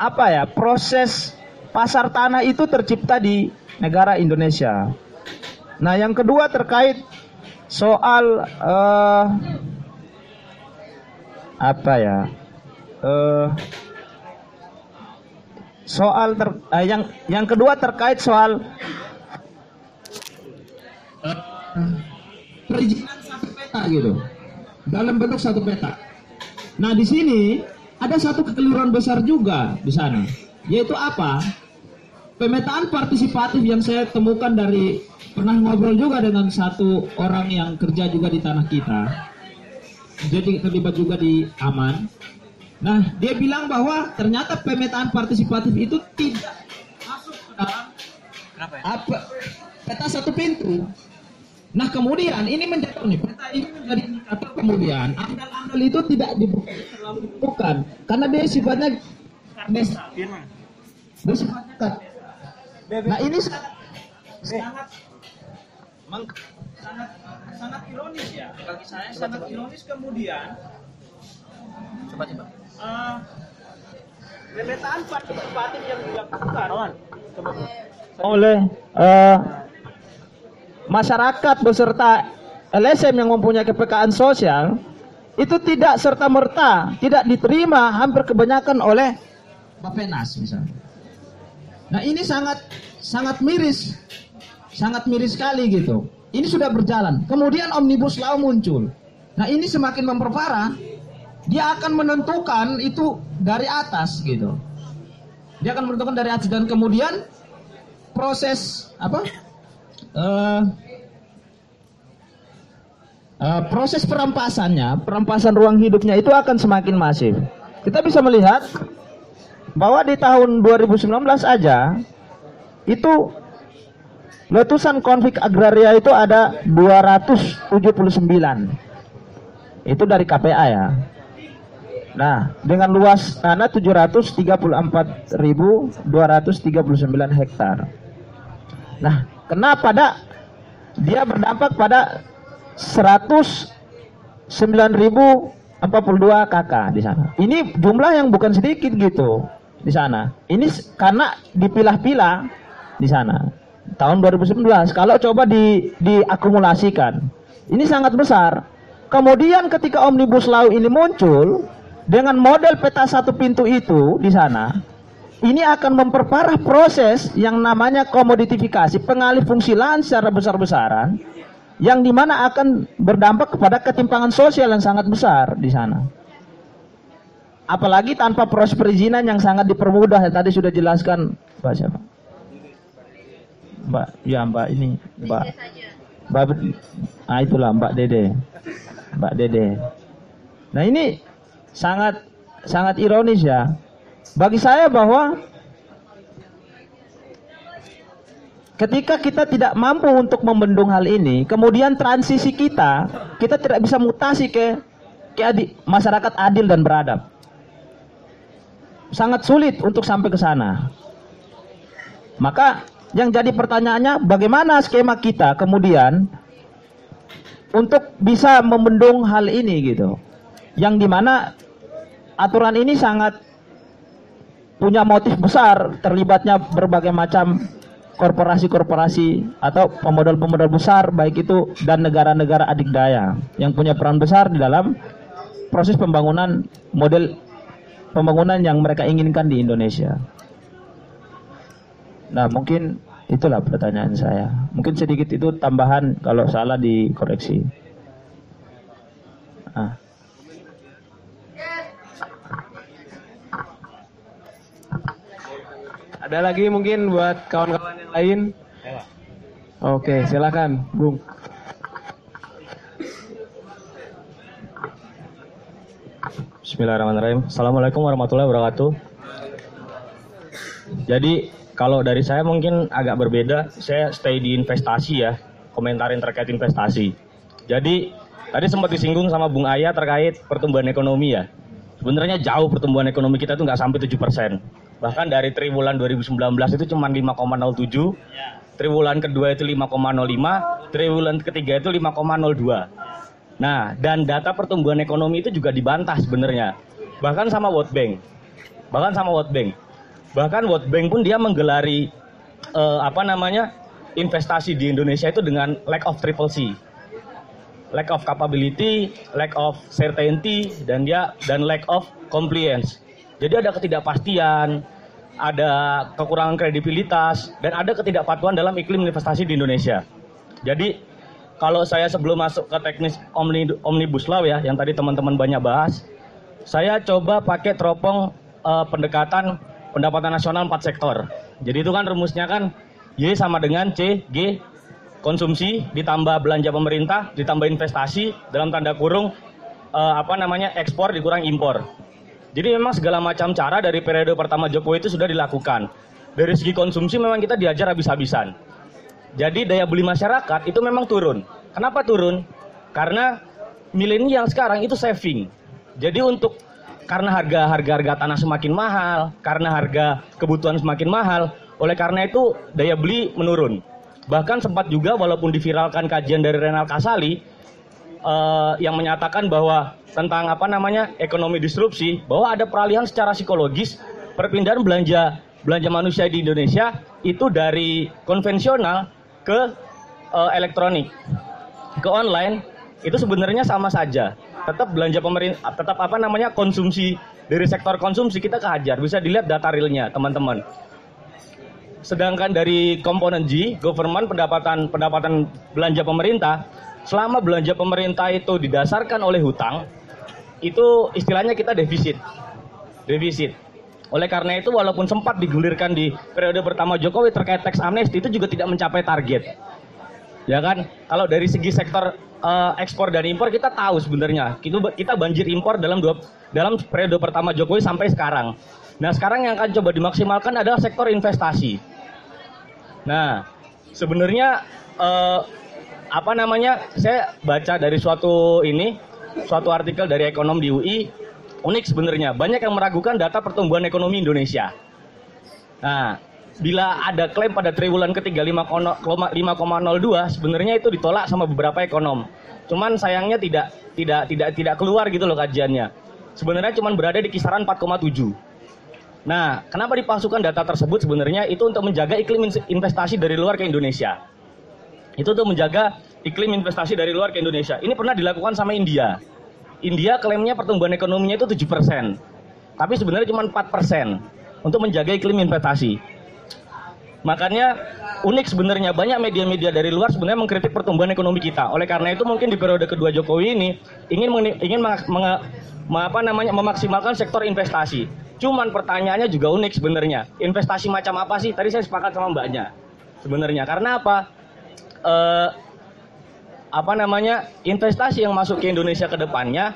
apa ya proses pasar tanah itu tercipta di negara Indonesia. Nah yang kedua terkait soal uh, apa ya uh, soal ter, uh, yang yang kedua terkait soal perizinan satu peta gitu dalam bentuk satu peta. Nah di sini ada satu kekeliruan besar juga di sana, yaitu apa? Pemetaan partisipatif yang saya temukan dari pernah ngobrol juga dengan satu orang yang kerja juga di tanah kita. Jadi terlibat juga di aman. Nah, dia bilang bahwa ternyata pemetaan partisipatif itu tidak masuk ke dalam Kenapa ya? apa peta satu pintu. Nah kemudian ini menjadi nih peta ini menjadi indikator kemudian amdal-amdal itu tidak dibutuhkan karena dia sifatnya desa, Firman. dia sifatnya. Nah ini sangat sangat meng- sangat sangat ironis ya. Bagi saya sangat ironis. kemudian Coba coba. eh, pemetaan partisipatif yang dilakukan. Oleh eh, masyarakat beserta LSM yang mempunyai kepekaan sosial itu tidak serta merta tidak diterima hampir kebanyakan oleh Bapenas misalnya. Nah ini sangat sangat miris, sangat miris sekali gitu. Ini sudah berjalan. Kemudian omnibus law muncul. Nah ini semakin memperparah. Dia akan menentukan itu dari atas gitu. Dia akan menentukan dari atas dan kemudian proses apa? Eh, eh, proses perampasannya, perampasan ruang hidupnya itu akan semakin masif. Kita bisa melihat bahwa di tahun 2019 aja itu letusan konflik agraria itu ada 279. Itu dari KPA ya. Nah, dengan luas tanah 734.239 hektar. Nah, kenapa pada dia berdampak pada 109.042 KK di sana. Ini jumlah yang bukan sedikit gitu di sana. Ini karena dipilah-pilah di sana. Tahun 2019 kalau coba di diakumulasikan ini sangat besar. Kemudian ketika Omnibus Law ini muncul dengan model peta satu pintu itu di sana, ini akan memperparah proses yang namanya komoditifikasi, pengalih fungsi lahan secara besar-besaran, yang di mana akan berdampak kepada ketimpangan sosial yang sangat besar di sana. Apalagi tanpa proses perizinan yang sangat dipermudah, ya, tadi sudah jelaskan Mbak siapa? Mbak, ya Mbak ini, Mbak. Mbak, ah itulah Mbak Dede, Mbak Dede. Nah ini sangat sangat ironis ya. Bagi saya bahwa ketika kita tidak mampu untuk membendung hal ini, kemudian transisi kita, kita tidak bisa mutasi ke ke adi- masyarakat adil dan beradab. Sangat sulit untuk sampai ke sana. Maka yang jadi pertanyaannya bagaimana skema kita kemudian untuk bisa membendung hal ini gitu. Yang di mana aturan ini sangat punya motif besar terlibatnya berbagai macam korporasi-korporasi atau pemodal-pemodal besar baik itu dan negara-negara adikdaya yang punya peran besar di dalam proses pembangunan model pembangunan yang mereka inginkan di Indonesia. Nah, mungkin itulah pertanyaan saya. Mungkin sedikit itu tambahan kalau salah dikoreksi. Ah. Ada lagi mungkin buat kawan-kawan yang lain? Oke, silakan, Bung. Bismillahirrahmanirrahim. Assalamualaikum warahmatullahi wabarakatuh. Jadi kalau dari saya mungkin agak berbeda. Saya stay di investasi ya, komentarin terkait investasi. Jadi tadi sempat disinggung sama Bung Ayah terkait pertumbuhan ekonomi ya. Sebenarnya jauh pertumbuhan ekonomi kita itu nggak sampai 7 persen. Bahkan dari triwulan 2019 itu cuma 5,07, triwulan kedua itu 5,05, triwulan ketiga itu 5,02. Nah, dan data pertumbuhan ekonomi itu juga dibantah sebenarnya. Bahkan sama World Bank. Bahkan sama World Bank. Bahkan World Bank pun dia menggelari eh, apa namanya? investasi di Indonesia itu dengan lack of triple C. Lack of capability, lack of certainty dan dia dan lack of compliance. Jadi ada ketidakpastian, ada kekurangan kredibilitas dan ada ketidakpatuhan dalam iklim investasi di Indonesia. Jadi kalau saya sebelum masuk ke teknis omni, omnibus law ya, yang tadi teman-teman banyak bahas, saya coba pakai teropong eh, pendekatan pendapatan nasional empat sektor. Jadi itu kan rumusnya kan Y sama dengan C, G, konsumsi ditambah belanja pemerintah ditambah investasi dalam tanda kurung eh, apa namanya ekspor dikurang impor. Jadi memang segala macam cara dari periode pertama Jokowi itu sudah dilakukan. Dari segi konsumsi memang kita diajar habis-habisan. Jadi daya beli masyarakat itu memang turun. Kenapa turun? Karena milenial sekarang itu saving. Jadi untuk karena harga harga harga tanah semakin mahal, karena harga kebutuhan semakin mahal, oleh karena itu daya beli menurun. Bahkan sempat juga walaupun diviralkan kajian dari Renal Kasali eh, yang menyatakan bahwa tentang apa namanya ekonomi disrupsi, bahwa ada peralihan secara psikologis perpindahan belanja belanja manusia di Indonesia itu dari konvensional ke eh, elektronik, ke online itu sebenarnya sama saja. Tetap belanja pemerintah, tetap apa namanya konsumsi dari sektor konsumsi kita kehajar. Bisa dilihat data realnya teman-teman. Sedangkan dari komponen G, government pendapatan pendapatan belanja pemerintah, selama belanja pemerintah itu didasarkan oleh hutang, itu istilahnya kita defisit. Defisit. Oleh karena itu walaupun sempat digulirkan di periode pertama Jokowi terkait teks amnesti itu juga tidak mencapai target. Ya kan? Kalau dari segi sektor eh, ekspor dan impor kita tahu sebenarnya kita kita banjir impor dalam dua dalam periode pertama Jokowi sampai sekarang. Nah, sekarang yang akan coba dimaksimalkan adalah sektor investasi. Nah, sebenarnya eh, apa namanya? Saya baca dari suatu ini, suatu artikel dari ekonom di UI, unik sebenarnya. Banyak yang meragukan data pertumbuhan ekonomi Indonesia. Nah, bila ada klaim pada triwulan ketiga 5,02 sebenarnya itu ditolak sama beberapa ekonom. Cuman sayangnya tidak tidak tidak tidak keluar gitu loh kajiannya. Sebenarnya cuman berada di kisaran 4,7. Nah, kenapa dipalsukan data tersebut sebenarnya itu untuk menjaga iklim in- investasi dari luar ke Indonesia. Itu untuk menjaga iklim investasi dari luar ke Indonesia. Ini pernah dilakukan sama India. India klaimnya pertumbuhan ekonominya itu 7%. Tapi sebenarnya cuma 4% untuk menjaga iklim investasi. Makanya unik sebenarnya banyak media-media dari luar sebenarnya mengkritik pertumbuhan ekonomi kita. Oleh karena itu mungkin di periode kedua Jokowi ini ingin ingin meng- menge- me- apa namanya memaksimalkan sektor investasi. Cuman pertanyaannya juga unik sebenarnya. Investasi macam apa sih? Tadi saya sepakat sama Mbaknya. Sebenarnya karena apa? Eh apa namanya? Investasi yang masuk ke Indonesia ke depannya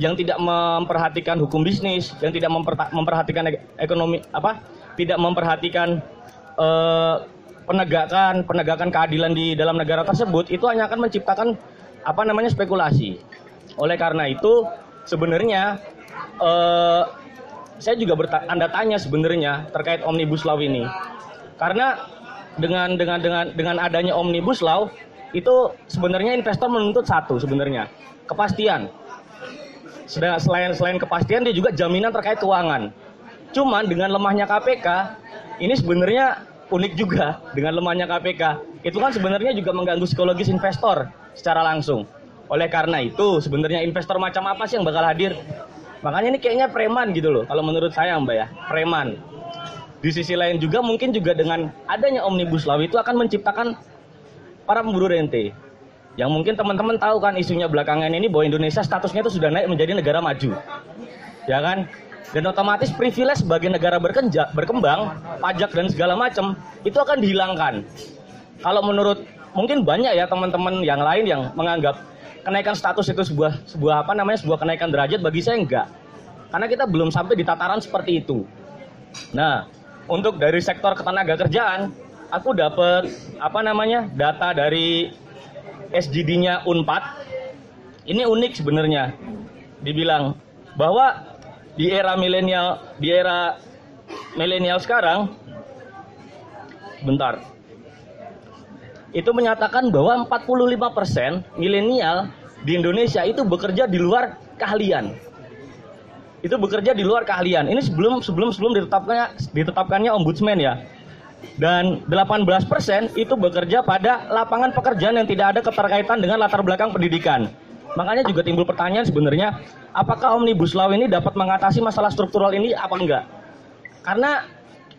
yang tidak memperhatikan hukum bisnis, yang tidak memperhatikan ek- ekonomi apa? Tidak memperhatikan eh, penegakan penegakan keadilan di dalam negara tersebut itu hanya akan menciptakan apa namanya spekulasi. Oleh karena itu sebenarnya eh, saya juga bertanda tanya sebenarnya terkait omnibus law ini. Karena dengan dengan dengan dengan adanya omnibus law itu sebenarnya investor menuntut satu sebenarnya kepastian. Selain selain kepastian dia juga jaminan terkait keuangan. Cuman dengan lemahnya KPK ini sebenarnya unik juga dengan lemahnya KPK. Itu kan sebenarnya juga mengganggu psikologis investor secara langsung. Oleh karena itu sebenarnya investor macam apa sih yang bakal hadir? Makanya ini kayaknya preman gitu loh kalau menurut saya Mbak ya, preman. Di sisi lain juga mungkin juga dengan adanya omnibus law itu akan menciptakan para pemburu rente. Yang mungkin teman-teman tahu kan isunya belakangan ini bahwa Indonesia statusnya itu sudah naik menjadi negara maju. Ya kan? Dan otomatis privilege sebagai negara berkenja, berkembang, pajak dan segala macam itu akan dihilangkan. Kalau menurut mungkin banyak ya teman-teman yang lain yang menganggap kenaikan status itu sebuah sebuah apa namanya sebuah kenaikan derajat bagi saya enggak. Karena kita belum sampai di tataran seperti itu. Nah, untuk dari sektor ketenaga kerjaan, aku dapat apa namanya data dari SGD-nya Unpad. Ini unik sebenarnya. Dibilang bahwa di era milenial, di era milenial sekarang, bentar, itu menyatakan bahwa 45% milenial di Indonesia itu bekerja di luar keahlian. Itu bekerja di luar keahlian. Ini sebelum sebelum sebelum ditetapkannya ditetapkannya ombudsman ya. Dan 18% itu bekerja pada lapangan pekerjaan yang tidak ada keterkaitan dengan latar belakang pendidikan. Makanya juga timbul pertanyaan sebenarnya, apakah Omnibus Law ini dapat mengatasi masalah struktural ini apa enggak? Karena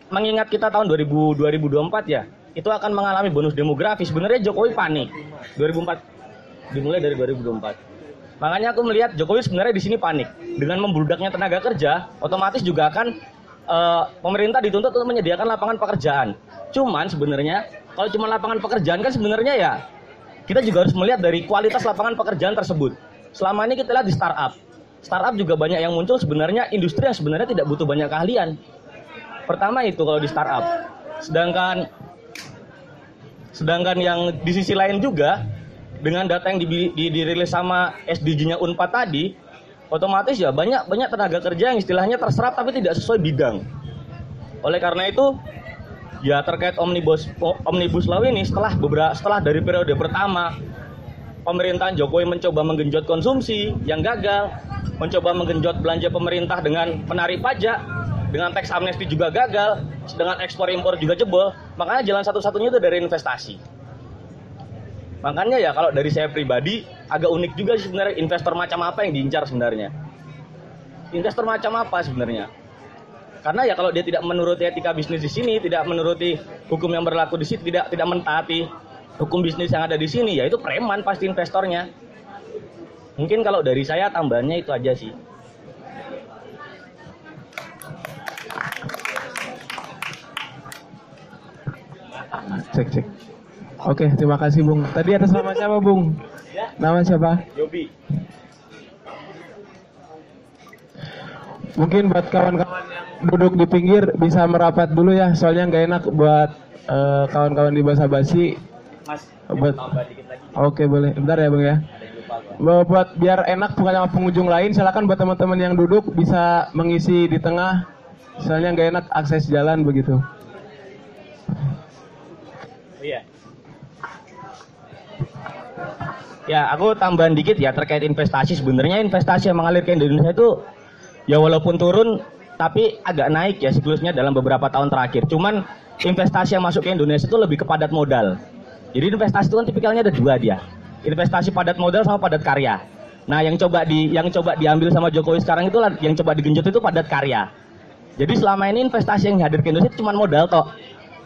mengingat kita tahun 2000, 2024 ya, itu akan mengalami bonus demografi. Sebenarnya Jokowi panik. 2004 dimulai dari 2024. Makanya aku melihat Jokowi sebenarnya di sini panik dengan membludaknya tenaga kerja, otomatis juga akan eh, pemerintah dituntut untuk menyediakan lapangan pekerjaan. Cuman sebenarnya kalau cuma lapangan pekerjaan kan sebenarnya ya kita juga harus melihat dari kualitas lapangan pekerjaan tersebut. Selama ini kita lihat di startup. Startup juga banyak yang muncul sebenarnya industri yang sebenarnya tidak butuh banyak keahlian. Pertama itu kalau di startup. Sedangkan sedangkan yang di sisi lain juga dengan data yang di- di- dirilis sama SDG-nya Unpad tadi, otomatis ya banyak banyak tenaga kerja yang istilahnya terserap tapi tidak sesuai bidang. Oleh karena itu, ya terkait omnibus omnibus law ini setelah beberapa setelah dari periode pertama pemerintahan Jokowi mencoba menggenjot konsumsi yang gagal, mencoba menggenjot belanja pemerintah dengan menarik pajak, dengan teks amnesti juga gagal, dengan ekspor impor juga jebol, makanya jalan satu-satunya itu dari investasi. Makanya ya kalau dari saya pribadi agak unik juga sih sebenarnya investor macam apa yang diincar sebenarnya. Investor macam apa sebenarnya? Karena ya kalau dia tidak menuruti etika bisnis di sini, tidak menuruti hukum yang berlaku di sini, tidak tidak mentaati hukum bisnis yang ada di sini, ya itu preman pasti investornya. Mungkin kalau dari saya tambahannya itu aja sih. Cek cek. Oke, terima kasih Bung. Tadi atas nama siapa Bung? Nama siapa? Yobi. Mungkin buat kawan-kawan yang duduk di pinggir bisa merapat dulu ya, soalnya nggak enak buat eh, kawan-kawan di basa basi. Mas, Buat, oke boleh, bentar ya Bung ya. Buat, buat biar enak bukan sama pengunjung lain, silakan buat teman-teman yang duduk bisa mengisi di tengah, soalnya nggak enak akses jalan begitu. Iya. Ya, aku tambahan dikit ya terkait investasi. Sebenarnya investasi yang mengalir ke Indonesia itu ya walaupun turun tapi agak naik ya siklusnya dalam beberapa tahun terakhir. Cuman investasi yang masuk ke Indonesia itu lebih ke padat modal. Jadi investasi itu kan tipikalnya ada dua dia. Investasi padat modal sama padat karya. Nah, yang coba di yang coba diambil sama Jokowi sekarang itu yang coba digenjot itu padat karya. Jadi selama ini investasi yang hadir ke Indonesia cuma modal toh.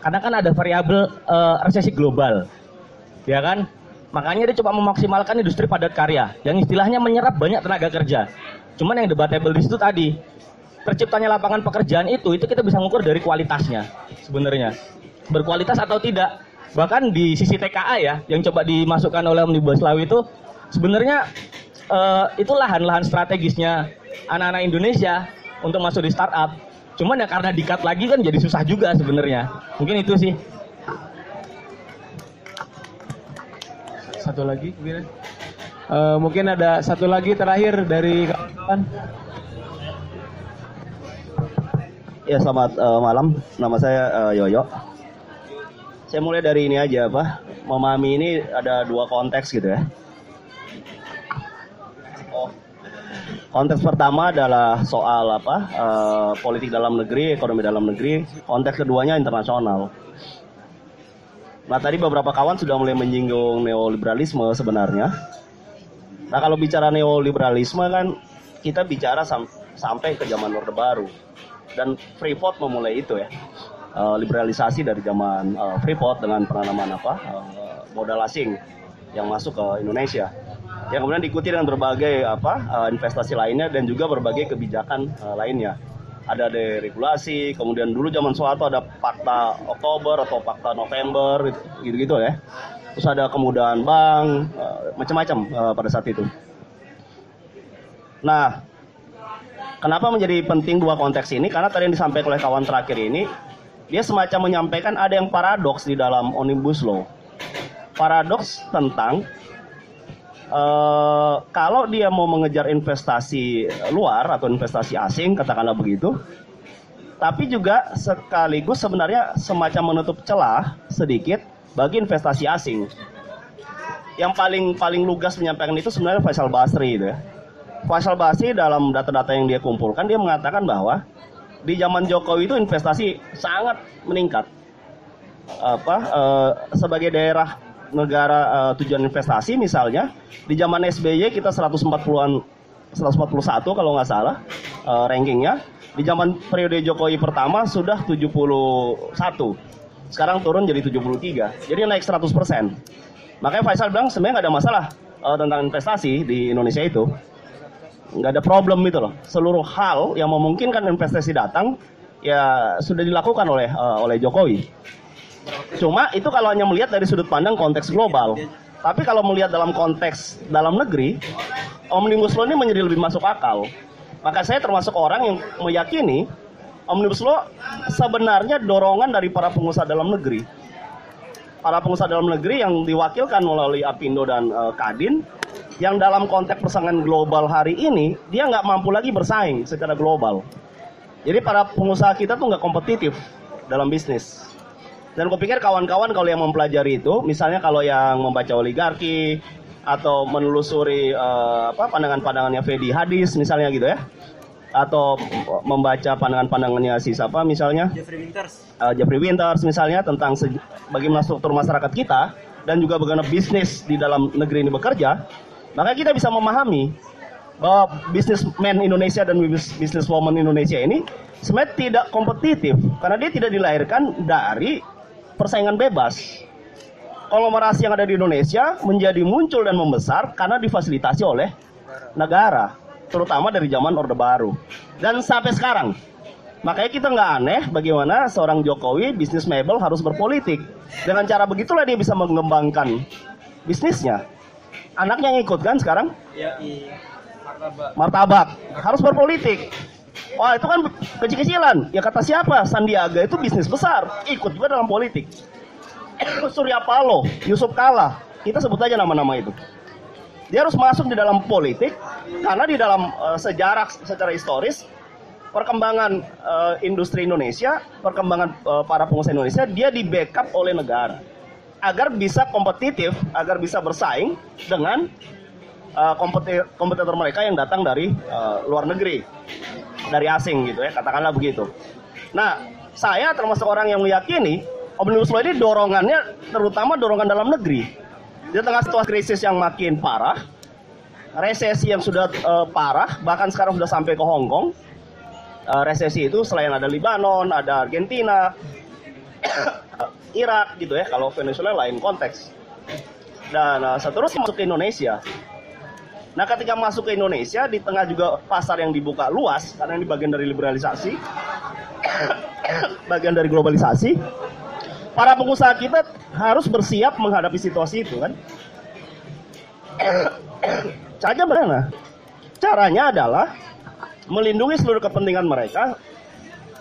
Karena kan ada variabel eh, resesi global. Ya kan? Makanya dia coba memaksimalkan industri padat karya yang istilahnya menyerap banyak tenaga kerja. Cuman yang debatable di situ tadi, terciptanya lapangan pekerjaan itu itu kita bisa mengukur dari kualitasnya sebenarnya. Berkualitas atau tidak. Bahkan di sisi TKA ya yang coba dimasukkan oleh Omnibus Law itu sebenarnya eh, itu lahan-lahan strategisnya anak-anak Indonesia untuk masuk di startup. Cuman ya karena dikat lagi kan jadi susah juga sebenarnya. Mungkin itu sih. Satu lagi, mungkin. Eh, mungkin ada satu lagi terakhir dari kawan-kawan. Ya selamat eh, malam, nama saya eh, Yoyo. Saya mulai dari ini aja apa, memahami ini ada dua konteks gitu ya. Konteks pertama adalah soal apa, eh, politik dalam negeri, ekonomi dalam negeri. Konteks keduanya internasional. Nah tadi beberapa kawan sudah mulai menyinggung neoliberalisme sebenarnya. Nah kalau bicara neoliberalisme kan kita bicara sam- sampai ke zaman Orde Baru. Dan Freeport memulai itu ya. Eh, liberalisasi dari zaman eh, Freeport dengan penanaman apa? Eh, modal asing yang masuk ke Indonesia. Yang kemudian diikuti dengan berbagai apa eh, investasi lainnya dan juga berbagai kebijakan eh, lainnya ada deregulasi kemudian dulu zaman Soeharto ada Fakta Oktober atau Fakta November gitu gitu ya terus ada kemudahan bank eh, macam-macam eh, pada saat itu nah Kenapa menjadi penting dua konteks ini? Karena tadi yang disampaikan oleh kawan terakhir ini, dia semacam menyampaikan ada yang paradoks di dalam Omnibus Law. Paradoks tentang eh, kalau dia mau mengejar investasi luar atau investasi asing, katakanlah begitu, tapi juga sekaligus sebenarnya semacam menutup celah sedikit bagi investasi asing. Yang paling paling lugas menyampaikan itu sebenarnya Faisal Basri itu ya. Faisal Basri dalam data-data yang dia kumpulkan dia mengatakan bahwa di zaman Jokowi itu investasi sangat meningkat. Apa eh, sebagai daerah negara eh, tujuan investasi misalnya di zaman SBY kita 140-an 141 kalau nggak salah eh, rankingnya. Di zaman periode Jokowi pertama sudah 71. Sekarang turun jadi 73. Jadi naik 100%. Makanya Faisal bilang sebenarnya nggak ada masalah eh, tentang investasi di Indonesia itu nggak ada problem itu loh. Seluruh hal yang memungkinkan investasi datang ya sudah dilakukan oleh eh, oleh Jokowi. Cuma itu kalau hanya melihat dari sudut pandang konteks global. Tapi kalau melihat dalam konteks dalam negeri, Omnibus Law ini menjadi lebih masuk akal. Maka saya termasuk orang yang meyakini Omnibus Law sebenarnya dorongan dari para pengusaha dalam negeri. Para pengusaha dalam negeri yang diwakilkan melalui Apindo dan eh, Kadin yang dalam konteks persaingan global hari ini dia nggak mampu lagi bersaing secara global. Jadi para pengusaha kita tuh nggak kompetitif dalam bisnis. Dan aku pikir kawan-kawan kalau yang mempelajari itu, misalnya kalau yang membaca oligarki atau menelusuri eh, apa pandangan-pandangannya Fedi Hadis misalnya gitu ya, atau membaca pandangan-pandangannya si siapa misalnya Jeffrey Winters. uh, Jeffrey Winters misalnya tentang bagaimana struktur masyarakat kita dan juga bagaimana bisnis di dalam negeri ini bekerja, maka kita bisa memahami bahwa bisnismen Indonesia dan bis- businesswoman Indonesia ini sebenarnya tidak kompetitif karena dia tidak dilahirkan dari persaingan bebas. Konglomerasi yang ada di Indonesia menjadi muncul dan membesar karena difasilitasi oleh negara, terutama dari zaman Orde Baru. Dan sampai sekarang, Makanya kita nggak aneh bagaimana seorang Jokowi bisnis mebel harus berpolitik. Dengan cara begitulah dia bisa mengembangkan bisnisnya. Anaknya yang ikut kan sekarang? Ya, i martabak. Martabak. Harus berpolitik. Wah itu kan kecil-kecilan. Ya kata siapa? Sandiaga itu bisnis besar. Ikut juga dalam politik. Surya Paloh, Yusuf Kala. Kita sebut aja nama-nama itu. Dia harus masuk di dalam politik karena di dalam eh, sejarah secara historis perkembangan eh, industri Indonesia, perkembangan eh, para pengusaha Indonesia, dia di backup oleh negara agar bisa kompetitif, agar bisa bersaing dengan kompeti- kompetitor mereka yang datang dari eh, luar negeri, dari asing gitu ya, katakanlah begitu. Nah, saya termasuk orang yang meyakini Omnibus Law ini dorongannya terutama dorongan dalam negeri. Di tengah situasi krisis yang makin parah, resesi yang sudah eh, parah, bahkan sekarang sudah sampai ke Hong Kong, eh, resesi itu selain ada Libanon, ada Argentina, Irak gitu ya. Kalau Venezuela lain konteks. Dan eh, seterusnya masuk ke Indonesia. Nah, ketika masuk ke Indonesia di tengah juga pasar yang dibuka luas karena ini bagian dari liberalisasi, bagian dari globalisasi, para pengusaha kita harus bersiap menghadapi situasi itu kan. Caranya bagaimana? Caranya adalah melindungi seluruh kepentingan mereka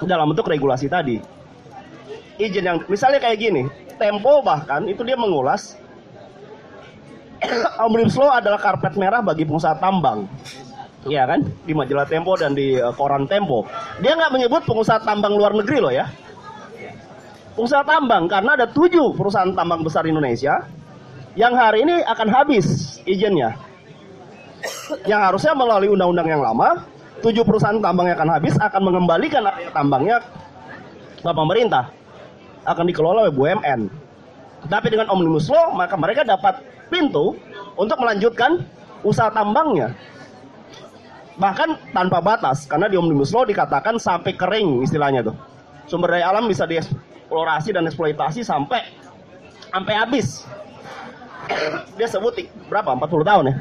dalam bentuk regulasi tadi. Izin yang misalnya kayak gini, Tempo bahkan itu dia mengulas Omnibus Law adalah karpet merah bagi pengusaha tambang. Iya kan? Di majalah Tempo dan di eh, koran Tempo. Dia nggak menyebut pengusaha tambang luar negeri loh ya. Pengusaha tambang karena ada tujuh perusahaan tambang besar Indonesia yang hari ini akan habis izinnya. Yang harusnya melalui undang-undang yang lama, tujuh perusahaan tambang yang akan habis akan mengembalikan tambangnya ke pemerintah. Akan dikelola oleh BUMN. Tapi dengan Omnibus Law, maka mereka dapat pintu untuk melanjutkan usaha tambangnya. Bahkan tanpa batas, karena di Omnibus Law dikatakan sampai kering istilahnya tuh. Sumber daya alam bisa dieksplorasi dan eksploitasi sampai sampai habis. Dia sebut berapa? 40 tahun ya?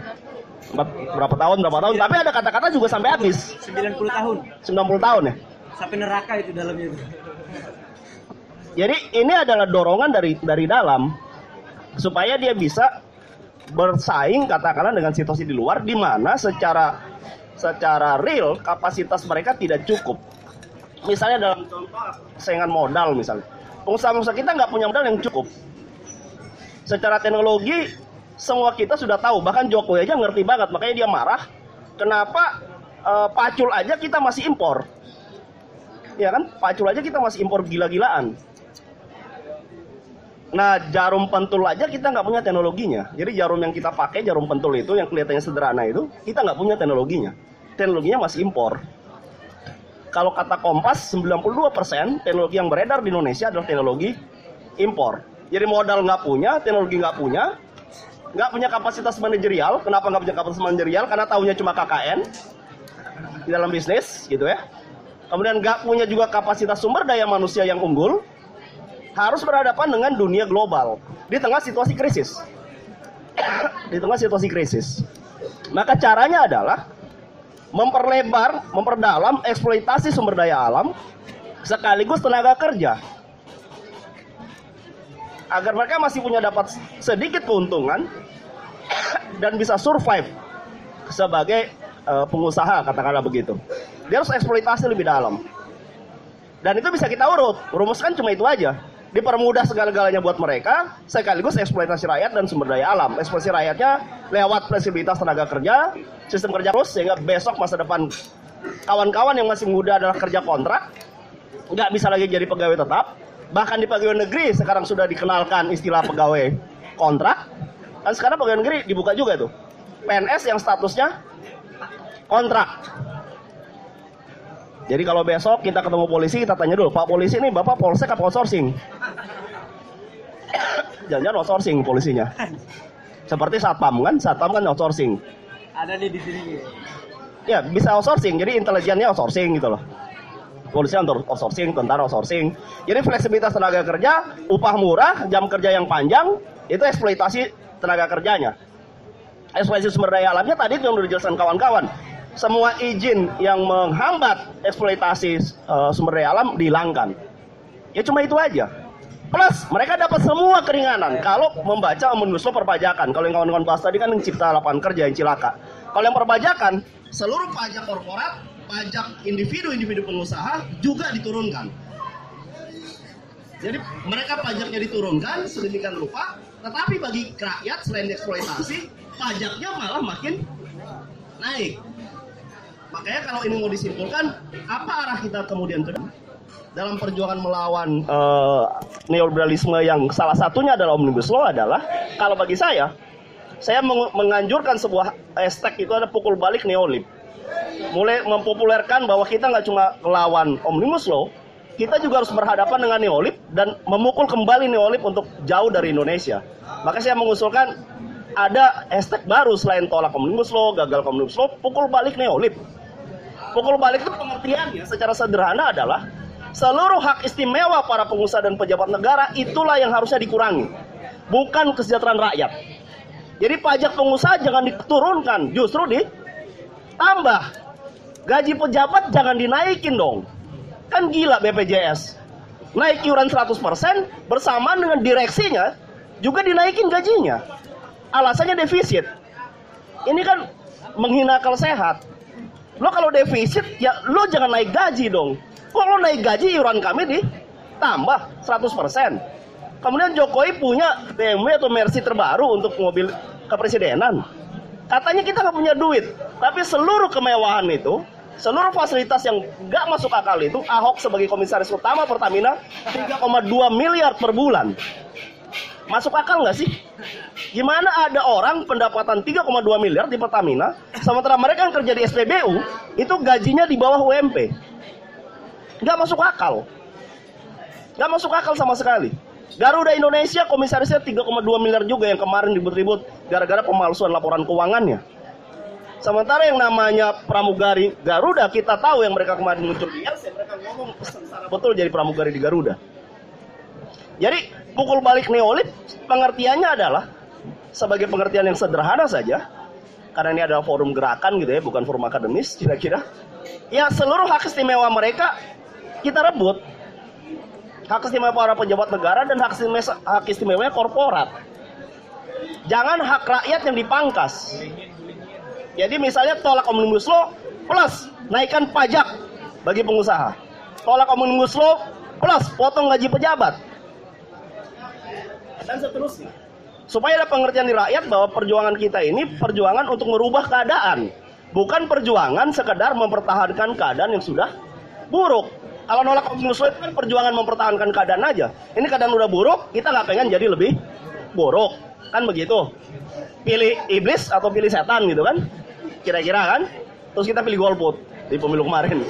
Empat- berapa tahun, berapa tahun, tapi ada kata-kata juga sampai habis. 90 tahun. 90 tahun ya. Sampai neraka itu dalamnya itu. Jadi ini adalah dorongan dari dari dalam supaya dia bisa bersaing katakanlah dengan situasi di luar di mana secara secara real kapasitas mereka tidak cukup. Misalnya dalam contoh saingan modal misalnya. Pengusaha-pengusaha kita nggak punya modal yang cukup. Secara teknologi semua kita sudah tahu, bahkan Jokowi aja ngerti banget, makanya dia marah. Kenapa eh, pacul aja kita masih impor? Ya kan, pacul aja kita masih impor gila-gilaan. Nah, jarum pentul aja kita nggak punya teknologinya. Jadi jarum yang kita pakai, jarum pentul itu yang kelihatannya sederhana itu, kita nggak punya teknologinya. Teknologinya masih impor. Kalau kata Kompas, 92% teknologi yang beredar di Indonesia adalah teknologi impor. Jadi modal nggak punya, teknologi nggak punya, nggak punya kapasitas manajerial. Kenapa nggak punya kapasitas manajerial? Karena tahunya cuma KKN di dalam bisnis, gitu ya. Kemudian nggak punya juga kapasitas sumber daya manusia yang unggul, harus berhadapan dengan dunia global di tengah situasi krisis. di tengah situasi krisis. Maka caranya adalah memperlebar, memperdalam eksploitasi sumber daya alam sekaligus tenaga kerja. Agar mereka masih punya dapat sedikit keuntungan dan bisa survive sebagai eh, pengusaha katakanlah begitu. Dia harus eksploitasi lebih dalam. Dan itu bisa kita urut. Rumuskan cuma itu aja dipermudah segala-galanya buat mereka, sekaligus eksploitasi rakyat dan sumber daya alam. Eksploitasi rakyatnya lewat fleksibilitas tenaga kerja, sistem kerja terus sehingga besok masa depan kawan-kawan yang masih muda adalah kerja kontrak, nggak bisa lagi jadi pegawai tetap. Bahkan di pegawai negeri sekarang sudah dikenalkan istilah pegawai kontrak. Dan sekarang pegawai negeri dibuka juga tuh. PNS yang statusnya kontrak. Jadi kalau besok kita ketemu polisi, kita tanya dulu, Pak polisi ini Bapak polsek apa outsourcing? Jangan-jangan outsourcing polisinya. Seperti satpam kan, satpam kan outsourcing. Ada nih di sini. Ya bisa outsourcing, jadi intelijennya outsourcing gitu loh. Polisi untuk outsourcing, tentara outsourcing. Jadi fleksibilitas tenaga kerja, upah murah, jam kerja yang panjang, itu eksploitasi tenaga kerjanya. Eksploitasi sumber daya alamnya tadi yang sudah dijelaskan kawan-kawan semua izin yang menghambat eksploitasi uh, sumber daya alam dihilangkan. Ya cuma itu aja. Plus mereka dapat semua keringanan kalau membaca omnibus law perpajakan. Kalau yang kawan-kawan bahas tadi kan mencipta lapangan kerja yang cilaka. Kalau yang perpajakan, seluruh pajak korporat, pajak individu-individu pengusaha juga diturunkan. Jadi mereka pajaknya diturunkan sedemikian rupa, tetapi bagi rakyat selain dieksploitasi, pajaknya malah makin naik. Makanya kalau ini mau disimpulkan, apa arah kita kemudian ke dalam perjuangan melawan uh, neoliberalisme yang salah satunya adalah omnibus law adalah kalau bagi saya, saya meng menganjurkan sebuah hashtag itu ada pukul balik neolib. Mulai mempopulerkan bahwa kita nggak cuma melawan omnibus law, kita juga harus berhadapan dengan neolib dan memukul kembali neolib untuk jauh dari Indonesia. Maka saya mengusulkan ada hashtag baru selain tolak omnibus law, gagal omnibus law, pukul balik neolib. Pukul balik itu pengertiannya secara sederhana adalah seluruh hak istimewa para pengusaha dan pejabat negara itulah yang harusnya dikurangi, bukan kesejahteraan rakyat. Jadi pajak pengusaha jangan diturunkan, justru ditambah. Gaji pejabat jangan dinaikin dong. Kan gila BPJS. Naik iuran 100% bersamaan dengan direksinya juga dinaikin gajinya. Alasannya defisit. Ini kan menghina akal sehat. Lo kalau defisit ya lo jangan naik gaji dong. Kalau naik gaji iuran kami ditambah 100%. Kemudian Jokowi punya BMW atau Mercy terbaru untuk mobil kepresidenan. Katanya kita nggak punya duit, tapi seluruh kemewahan itu, seluruh fasilitas yang nggak masuk akal itu, Ahok sebagai komisaris utama Pertamina 3,2 miliar per bulan. Masuk akal nggak sih? Gimana ada orang pendapatan 3,2 miliar di Pertamina, sementara mereka yang kerja di SPBU itu gajinya di bawah UMP? Nggak masuk akal. Nggak masuk akal sama sekali. Garuda Indonesia komisarisnya 3,2 miliar juga yang kemarin ribut-ribut gara-gara pemalsuan laporan keuangannya. Sementara yang namanya pramugari Garuda kita tahu yang mereka kemarin muncul di mereka ngomong secara betul jadi pramugari di Garuda. Jadi pukul balik neolib pengertiannya adalah sebagai pengertian yang sederhana saja karena ini adalah forum gerakan gitu ya bukan forum akademis kira-kira ya seluruh hak istimewa mereka kita rebut hak istimewa para pejabat negara dan hak istimewa hak istimewanya korporat jangan hak rakyat yang dipangkas jadi misalnya tolak omnibus law plus naikkan pajak bagi pengusaha. Tolak omnibus law plus potong gaji pejabat. Dan seterusnya. Supaya ada pengertian di rakyat bahwa perjuangan kita ini perjuangan untuk merubah keadaan. Bukan perjuangan sekedar mempertahankan keadaan yang sudah buruk. Kalau nolak law itu kan perjuangan mempertahankan keadaan aja. Ini keadaan udah buruk, kita nggak pengen jadi lebih buruk. Kan begitu. Pilih iblis atau pilih setan gitu kan. Kira-kira kan. Terus kita pilih golput di pemilu kemarin.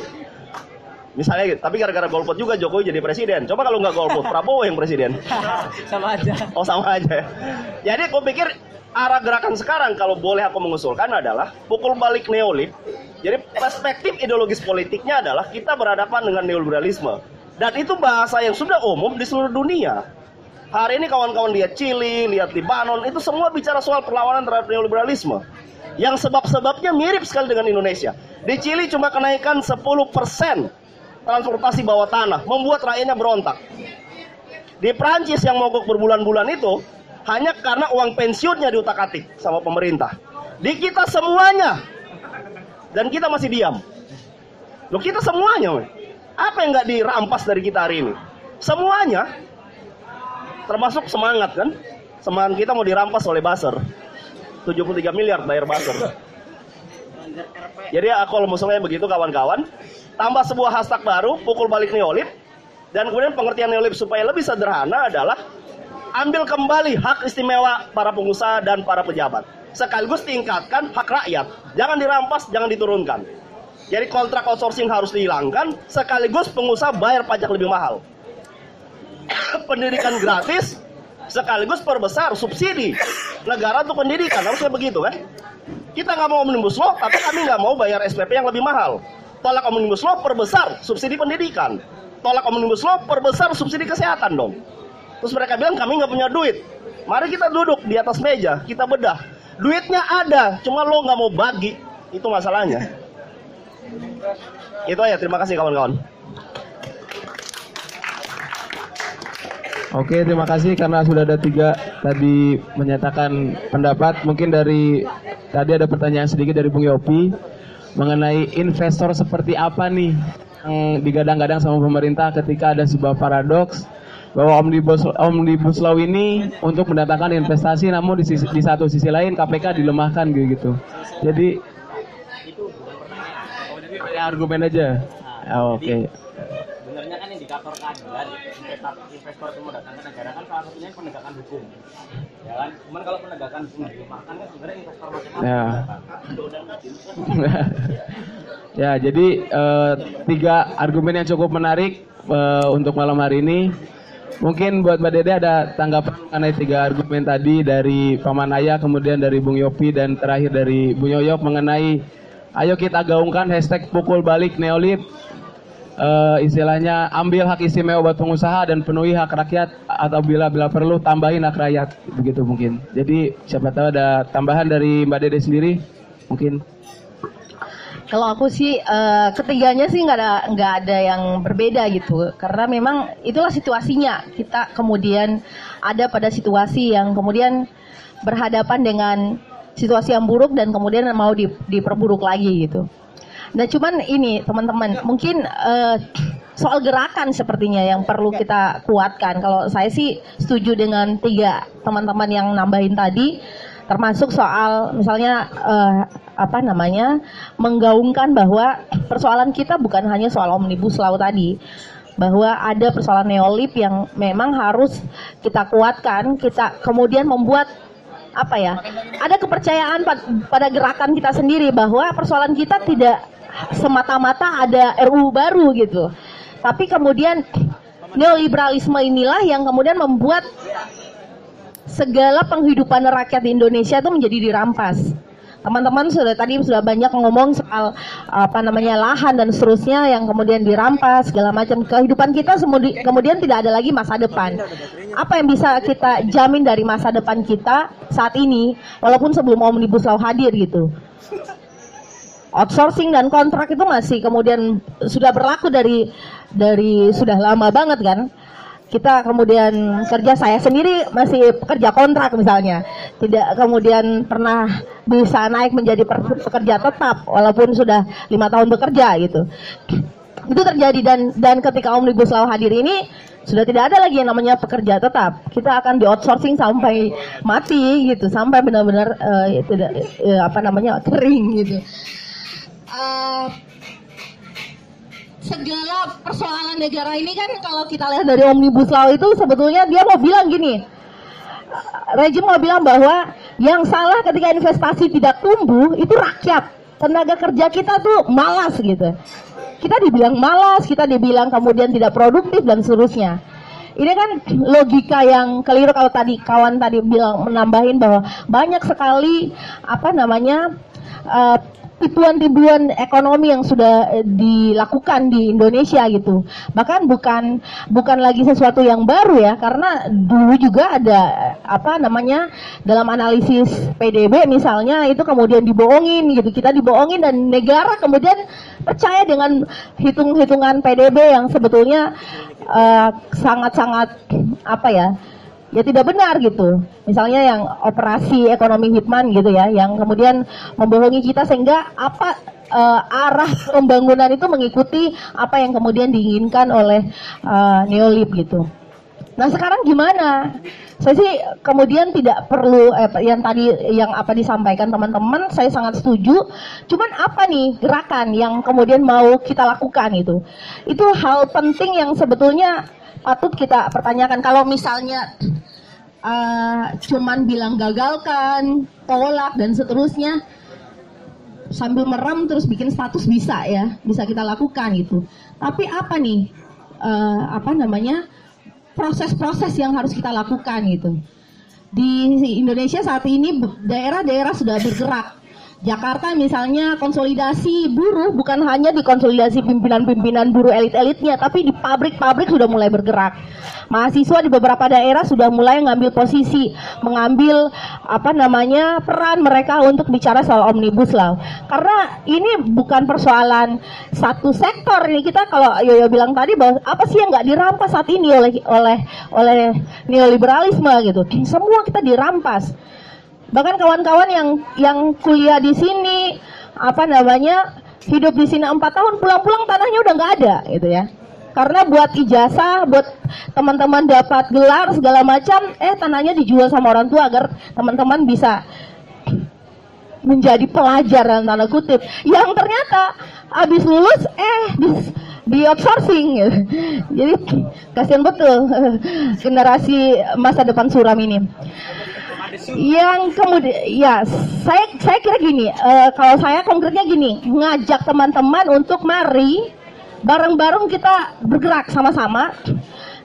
Misalnya gitu. Tapi gara-gara golput juga Jokowi jadi presiden. Coba kalau nggak golput, Prabowo yang presiden. Sama aja. Oh sama aja. Jadi aku pikir arah gerakan sekarang kalau boleh aku mengusulkan adalah pukul balik neolib. Jadi perspektif ideologis politiknya adalah kita berhadapan dengan neoliberalisme. Dan itu bahasa yang sudah umum di seluruh dunia. Hari ini kawan-kawan lihat Chili, lihat Libanon, itu semua bicara soal perlawanan terhadap neoliberalisme. Yang sebab-sebabnya mirip sekali dengan Indonesia. Di Chili cuma kenaikan 10% transportasi bawah tanah, membuat rakyatnya berontak. Di Prancis yang mogok berbulan-bulan itu hanya karena uang pensiunnya diutak-atik sama pemerintah. Di kita semuanya dan kita masih diam. Loh kita semuanya, woy. apa yang nggak dirampas dari kita hari ini? Semuanya, termasuk semangat kan? Semangat kita mau dirampas oleh Baser. 73 miliar bayar Baser. Jadi aku kalau musuhnya begitu kawan-kawan, tambah sebuah hashtag baru, pukul balik neolib, dan kemudian pengertian neolib supaya lebih sederhana adalah ambil kembali hak istimewa para pengusaha dan para pejabat. Sekaligus tingkatkan hak rakyat. Jangan dirampas, jangan diturunkan. Jadi kontrak outsourcing harus dihilangkan, sekaligus pengusaha bayar pajak lebih mahal. pendidikan gratis, sekaligus perbesar subsidi negara untuk pendidikan. Harusnya begitu kan? Kita nggak mau omnibus law, tapi kami nggak mau bayar SPP yang lebih mahal. Tolak omnibus law, perbesar subsidi pendidikan. Tolak omnibus law, perbesar subsidi kesehatan dong. Terus mereka bilang kami nggak punya duit. Mari kita duduk di atas meja, kita bedah. Duitnya ada, cuma lo nggak mau bagi. Itu masalahnya. Itu aja, terima kasih kawan-kawan. Oke, terima kasih karena sudah ada tiga tadi menyatakan pendapat. Mungkin dari tadi ada pertanyaan sedikit dari Bung Yopi mengenai investor seperti apa nih yang digadang-gadang sama pemerintah ketika ada sebuah paradoks bahwa omnibus omnibus law ini untuk mendatangkan investasi, namun di, sisi, di satu sisi lain KPK dilemahkan gitu. Jadi ya, argumen aja. Oh, Oke. Sebenarnya kan indikator keadilan investor investor itu mendatangkan negara kan salah satunya penegakan hukum. Kan? Cuman kalau penegakan hukum dilemahkan kan sebenarnya investor macam-macam Ya. ya, jadi eh, tiga argumen yang cukup menarik eh, untuk malam hari ini. Mungkin buat Mbak Dede ada tanggapan mengenai tiga argumen tadi dari Paman Ayah, kemudian dari Bung Yopi, dan terakhir dari Bung Yoyop mengenai ayo kita gaungkan hashtag pukul balik neolib. Eh, istilahnya ambil hak istimewa buat pengusaha dan penuhi hak rakyat atau bila bila perlu tambahin hak rakyat begitu mungkin. Jadi siapa tahu ada tambahan dari Mbak Dede sendiri mungkin. Kalau aku sih eh, ketiganya sih nggak ada nggak ada yang berbeda gitu karena memang itulah situasinya kita kemudian ada pada situasi yang kemudian berhadapan dengan situasi yang buruk dan kemudian mau di- diperburuk lagi gitu. Nah cuman ini teman-teman mungkin eh, soal gerakan sepertinya yang perlu kita kuatkan. Kalau saya sih setuju dengan tiga teman-teman yang nambahin tadi, termasuk soal misalnya eh, apa namanya menggaungkan bahwa persoalan kita bukan hanya soal omnibus law tadi, bahwa ada persoalan neolib yang memang harus kita kuatkan, kita kemudian membuat apa ya ada kepercayaan pad- pada gerakan kita sendiri bahwa persoalan kita tidak semata-mata ada RU baru gitu. Tapi kemudian neoliberalisme inilah yang kemudian membuat segala penghidupan rakyat di Indonesia itu menjadi dirampas. Teman-teman sudah tadi sudah banyak ngomong soal apa namanya lahan dan seterusnya yang kemudian dirampas segala macam. Kehidupan kita semudi- kemudian tidak ada lagi masa depan. Apa yang bisa kita jamin dari masa depan kita saat ini walaupun sebelum omnibus law hadir gitu outsourcing dan kontrak itu masih kemudian sudah berlaku dari dari sudah lama banget kan. Kita kemudian kerja saya sendiri masih pekerja kontrak misalnya. Tidak kemudian pernah bisa naik menjadi pekerja tetap walaupun sudah lima tahun bekerja gitu. Itu terjadi dan dan ketika omnibus law hadir ini sudah tidak ada lagi yang namanya pekerja tetap. Kita akan di outsourcing sampai mati gitu sampai benar-benar eh, tidak eh, apa namanya kering gitu Eh, segala persoalan negara ini kan kalau kita lihat dari omnibus law itu sebetulnya dia mau bilang gini. Rejim mau bilang bahwa yang salah ketika investasi tidak tumbuh itu rakyat. Tenaga kerja kita tuh malas gitu. Kita dibilang malas kita dibilang kemudian tidak produktif dan seterusnya. Ini kan logika yang keliru kalau tadi kawan tadi bilang menambahin bahwa banyak sekali apa namanya eh, tipuan-tipuan ekonomi yang sudah eh, dilakukan di Indonesia gitu. Bahkan bukan bukan lagi sesuatu yang baru ya, karena dulu juga ada apa namanya dalam analisis PDB misalnya itu kemudian dibohongin gitu. Kita dibohongin dan negara kemudian percaya dengan hitung-hitungan PDB yang sebetulnya eh, sangat-sangat apa ya? Ya tidak benar gitu. Misalnya yang operasi ekonomi hitman gitu ya, yang kemudian membohongi kita sehingga apa eh, arah pembangunan itu mengikuti apa yang kemudian diinginkan oleh eh, neolib gitu. Nah sekarang gimana? Saya sih kemudian tidak perlu eh, yang tadi yang apa disampaikan teman-teman, saya sangat setuju. Cuman apa nih gerakan yang kemudian mau kita lakukan itu? Itu hal penting yang sebetulnya patut kita pertanyakan. Kalau misalnya eh, cuman bilang gagalkan, tolak dan seterusnya, sambil meram terus bikin status bisa ya, bisa kita lakukan gitu. Tapi apa nih? eh, apa namanya? proses-proses yang harus kita lakukan gitu. Di Indonesia saat ini daerah-daerah sudah bergerak. Jakarta misalnya konsolidasi buruh bukan hanya di konsolidasi pimpinan-pimpinan buruh elit-elitnya, tapi di pabrik-pabrik sudah mulai bergerak. Mahasiswa di beberapa daerah sudah mulai mengambil posisi, mengambil apa namanya peran mereka untuk bicara soal omnibus law. Karena ini bukan persoalan satu sektor ini kita kalau Yoyo bilang tadi bahwa apa sih yang nggak dirampas saat ini oleh oleh oleh neoliberalisme gitu. Semua kita dirampas bahkan kawan-kawan yang yang kuliah di sini apa namanya hidup di sini empat tahun pulang-pulang tanahnya udah nggak ada gitu ya. Karena buat ijazah buat teman-teman dapat gelar segala macam eh tanahnya dijual sama orang tua agar teman-teman bisa menjadi pelajar dalam tanda kutip. Yang ternyata habis lulus eh di, di outsourcing. Gitu. jadi kasihan betul generasi masa depan suram ini yang kemudian ya saya saya kira gini eh, kalau saya konkretnya gini ngajak teman-teman untuk mari bareng-bareng kita bergerak sama-sama.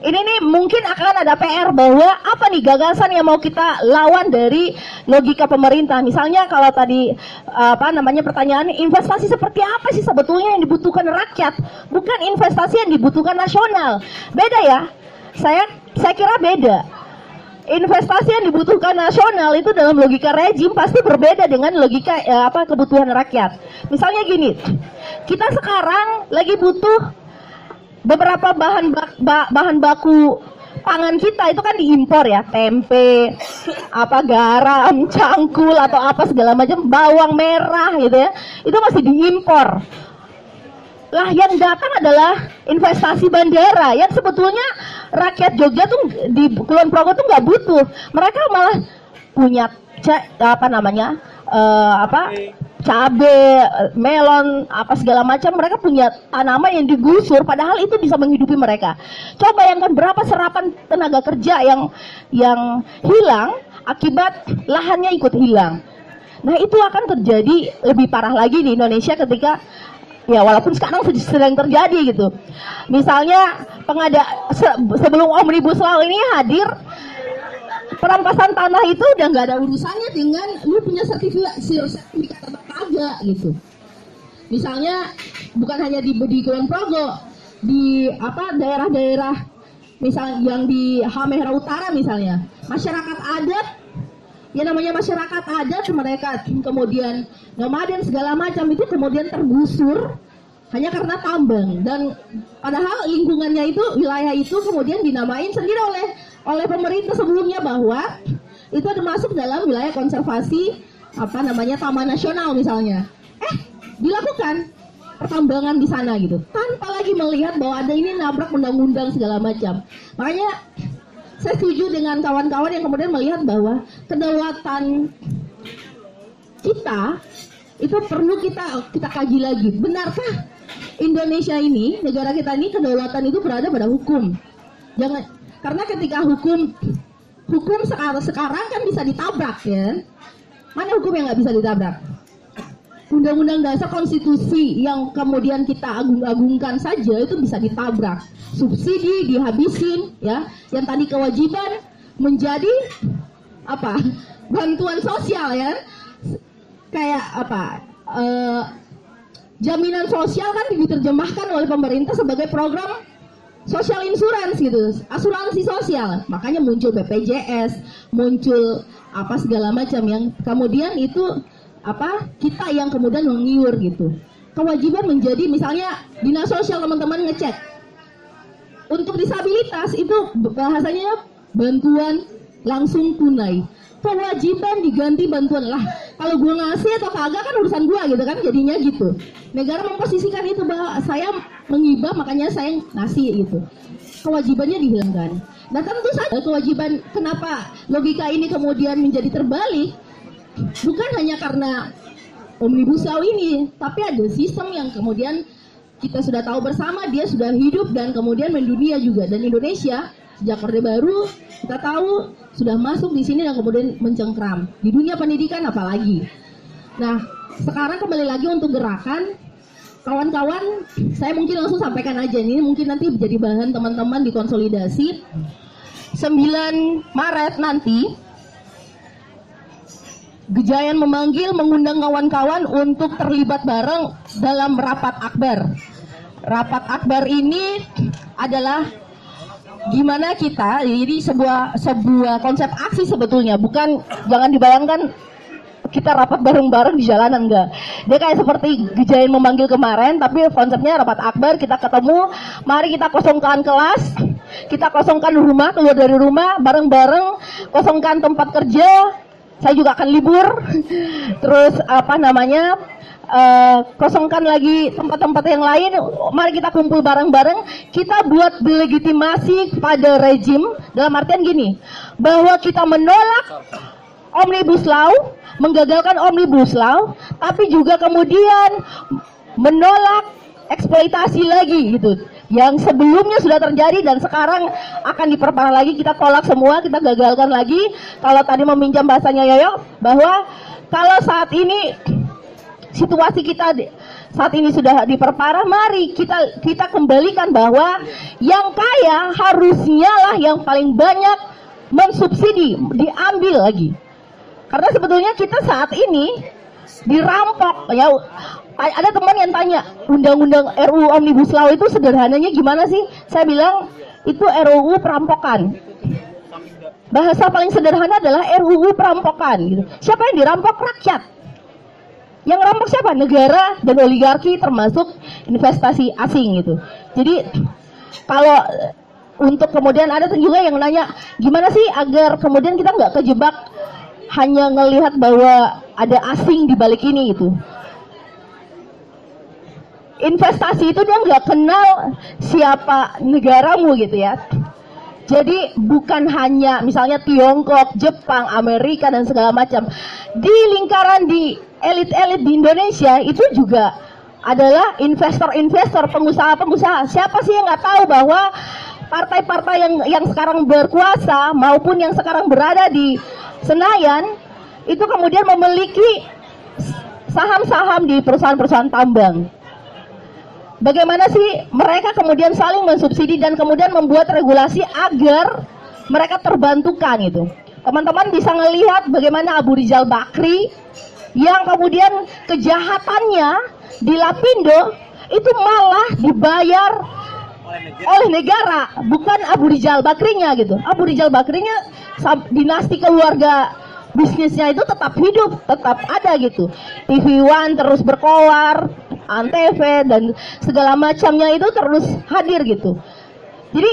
Ini nih mungkin akan ada PR bahwa apa nih gagasan yang mau kita lawan dari logika pemerintah? Misalnya kalau tadi apa namanya pertanyaan investasi seperti apa sih sebetulnya yang dibutuhkan rakyat? Bukan investasi yang dibutuhkan nasional. Beda ya. Saya saya kira beda investasi yang dibutuhkan nasional itu dalam logika rejim pasti berbeda dengan logika eh, apa kebutuhan rakyat. Misalnya gini, kita sekarang lagi butuh beberapa bahan bak- ba- bahan baku pangan kita itu kan diimpor ya, tempe, apa garam, cangkul atau apa segala macam, bawang merah gitu ya. Itu masih diimpor. Lah yang datang adalah investasi bandara yang sebetulnya rakyat Jogja tuh di Kulon Progo tuh nggak butuh. Mereka malah punya ca- apa namanya eh, apa cabe, melon, apa segala macam. Mereka punya tanaman yang digusur, padahal itu bisa menghidupi mereka. Coba bayangkan berapa serapan tenaga kerja yang yang hilang akibat lahannya ikut hilang. Nah itu akan terjadi lebih parah lagi di Indonesia ketika ya walaupun sekarang sedang terjadi gitu. Misalnya pengada se- sebelum omnibus law ini hadir perampasan tanah itu udah nggak ada urusannya dengan lu punya sertifikat sertifikat kagak gitu. Misalnya bukan hanya di di Kulon Progo, di apa daerah-daerah misal yang di Halmahera Utara misalnya, masyarakat adat ya namanya masyarakat adat mereka kemudian nomaden segala macam itu kemudian tergusur hanya karena tambang. Dan padahal lingkungannya itu wilayah itu kemudian dinamain sendiri oleh oleh pemerintah sebelumnya bahwa itu termasuk dalam wilayah konservasi apa namanya taman nasional misalnya. Eh dilakukan pertambangan di sana gitu. Tanpa lagi melihat bahwa ada ini nabrak undang-undang segala macam. Makanya saya setuju dengan kawan-kawan yang kemudian melihat bahwa kedaulatan kita itu perlu kita kita kaji lagi. Benarkah Indonesia ini negara kita ini kedaulatan itu berada pada hukum? Jangan karena ketika hukum hukum sekarang sekarang kan bisa ditabrak ya. Mana hukum yang nggak bisa ditabrak Undang-undang dasar konstitusi yang kemudian kita agung-agungkan saja itu bisa ditabrak. Subsidi dihabisin ya. Yang tadi kewajiban menjadi apa? Bantuan sosial ya. Kayak apa? eh, jaminan sosial kan diterjemahkan oleh pemerintah sebagai program social insurance gitu, asuransi sosial. Makanya muncul BPJS, muncul apa segala macam yang kemudian itu apa kita yang kemudian mengiur gitu. Kewajiban menjadi misalnya dinas sosial teman-teman ngecek. Untuk disabilitas itu bahasanya bantuan langsung tunai. Kewajiban diganti bantuan. Lah kalau gua ngasih atau kagak kan urusan gua gitu kan jadinya gitu. Negara memposisikan itu bahwa saya mengibah makanya saya ngasih gitu. Kewajibannya dihilangkan. Nah tentu saja kewajiban kenapa logika ini kemudian menjadi terbalik bukan hanya karena omnibus law ini tapi ada sistem yang kemudian kita sudah tahu bersama dia sudah hidup dan kemudian mendunia juga. Dan Indonesia sejak Orde Baru kita tahu sudah masuk di sini dan kemudian mencengkram. Di dunia pendidikan apalagi. Nah sekarang kembali lagi untuk gerakan. Kawan-kawan saya mungkin langsung sampaikan aja ini mungkin nanti jadi bahan teman-teman di konsolidasi 9 Maret nanti Gejayan memanggil mengundang kawan-kawan untuk terlibat bareng dalam rapat akbar. Rapat akbar ini adalah gimana kita jadi sebuah sebuah konsep aksi sebetulnya bukan jangan dibayangkan kita rapat bareng-bareng di jalanan enggak dia kayak seperti gejayan memanggil kemarin tapi konsepnya rapat akbar kita ketemu mari kita kosongkan kelas kita kosongkan rumah keluar dari rumah bareng-bareng kosongkan tempat kerja saya juga akan libur. Terus apa namanya eh, kosongkan lagi tempat-tempat yang lain. Mari kita kumpul bareng-bareng. Kita buat delegitimasi pada rejim. Dalam artian gini bahwa kita menolak omnibus law menggagalkan omnibus law tapi juga kemudian menolak eksploitasi lagi gitu yang sebelumnya sudah terjadi dan sekarang akan diperparah lagi. Kita tolak semua kita gagalkan lagi. Kalau tadi meminjam bahasanya Yoyo bahwa kalau saat ini situasi kita saat ini sudah diperparah mari kita kita kembalikan bahwa yang kaya harusnya lah yang paling banyak mensubsidi diambil lagi. Karena sebetulnya kita saat ini dirampok ya ada teman yang tanya undang-undang RUU Omnibus Law itu sederhananya gimana sih? Saya bilang itu RUU perampokan. Bahasa paling sederhana adalah RUU perampokan gitu. Siapa yang dirampok? Rakyat. Yang rampok siapa? Negara dan oligarki termasuk investasi asing gitu. Jadi kalau untuk kemudian ada juga yang nanya gimana sih agar kemudian kita nggak kejebak hanya ngelihat bahwa ada asing di balik ini gitu investasi itu dia nggak kenal siapa negaramu gitu ya. Jadi bukan hanya misalnya Tiongkok, Jepang, Amerika dan segala macam. Di lingkaran di elit-elit di Indonesia itu juga adalah investor-investor, pengusaha-pengusaha. Siapa sih yang nggak tahu bahwa partai-partai yang yang sekarang berkuasa maupun yang sekarang berada di Senayan itu kemudian memiliki saham-saham di perusahaan-perusahaan tambang. Bagaimana sih mereka kemudian saling mensubsidi dan kemudian membuat regulasi agar mereka terbantukan itu. Teman-teman bisa melihat bagaimana Abu Rizal Bakri yang kemudian kejahatannya di Lapindo itu malah dibayar oleh negara, bukan Abu Rizal Bakrinya gitu. Abu Rizal Bakrinya dinasti keluarga bisnisnya itu tetap hidup, tetap ada gitu. TV One terus berkoar, antv dan segala macamnya itu terus hadir gitu. Jadi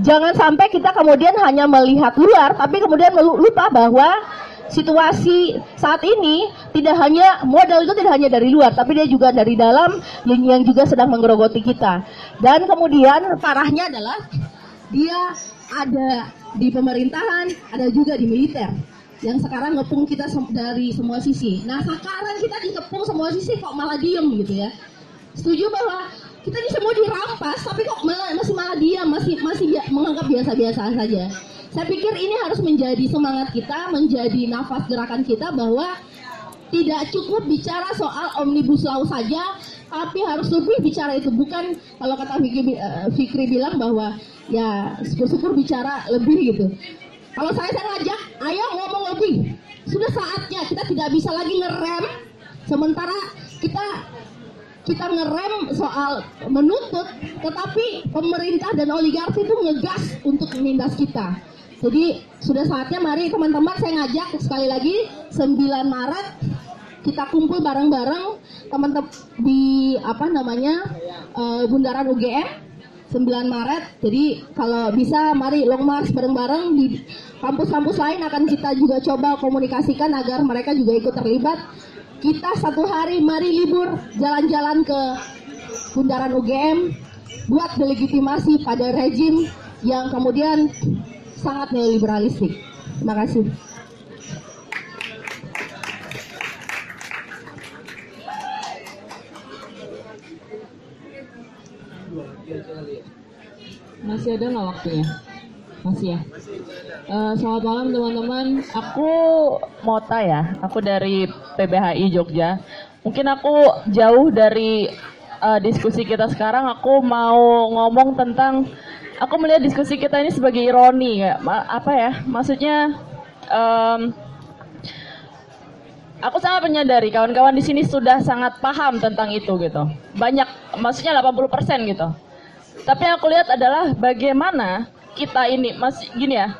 jangan sampai kita kemudian hanya melihat luar, tapi kemudian lupa bahwa situasi saat ini tidak hanya modal itu tidak hanya dari luar, tapi dia juga dari dalam yang, yang juga sedang menggerogoti kita. Dan kemudian parahnya adalah dia ada di pemerintahan, ada juga di militer yang sekarang ngepung kita dari semua sisi. Nah sekarang kita dikepung semua sisi kok malah diem gitu ya. Setuju bahwa kita ini semua dirampas, tapi kok malah, masih malah diam, masih masih menganggap biasa-biasa saja. Saya pikir ini harus menjadi semangat kita, menjadi nafas gerakan kita bahwa tidak cukup bicara soal omnibus law saja, tapi harus lebih bicara itu bukan kalau kata Fikri, uh, Fikri bilang bahwa ya syukur-syukur bicara lebih gitu. Kalau saya saya ngajak, ayo ngomong lebih. Sudah saatnya kita tidak bisa lagi ngerem, sementara kita kita ngerem soal menuntut, tetapi pemerintah dan oligarki itu ngegas untuk menindas kita. Jadi sudah saatnya mari teman-teman saya ngajak sekali lagi 9 Maret kita kumpul bareng-bareng teman-teman di apa namanya uh, Bundaran UGM 9 Maret. Jadi kalau bisa mari long march bareng-bareng di kampus-kampus lain akan kita juga coba komunikasikan agar mereka juga ikut terlibat. Kita satu hari mari libur jalan-jalan ke Bundaran UGM buat delegitimasi pada rejim yang kemudian sangat neoliberalistik. Terima kasih. Masih ada nggak waktunya? Masih ya. Uh, selamat malam teman-teman. Aku Mota ya. Aku dari PBHI Jogja. Mungkin aku jauh dari uh, diskusi kita sekarang. Aku mau ngomong tentang aku melihat diskusi kita ini sebagai ironi ya apa ya maksudnya um, aku sangat menyadari kawan-kawan di sini sudah sangat paham tentang itu gitu banyak maksudnya 80% gitu tapi yang aku lihat adalah bagaimana kita ini masih gini ya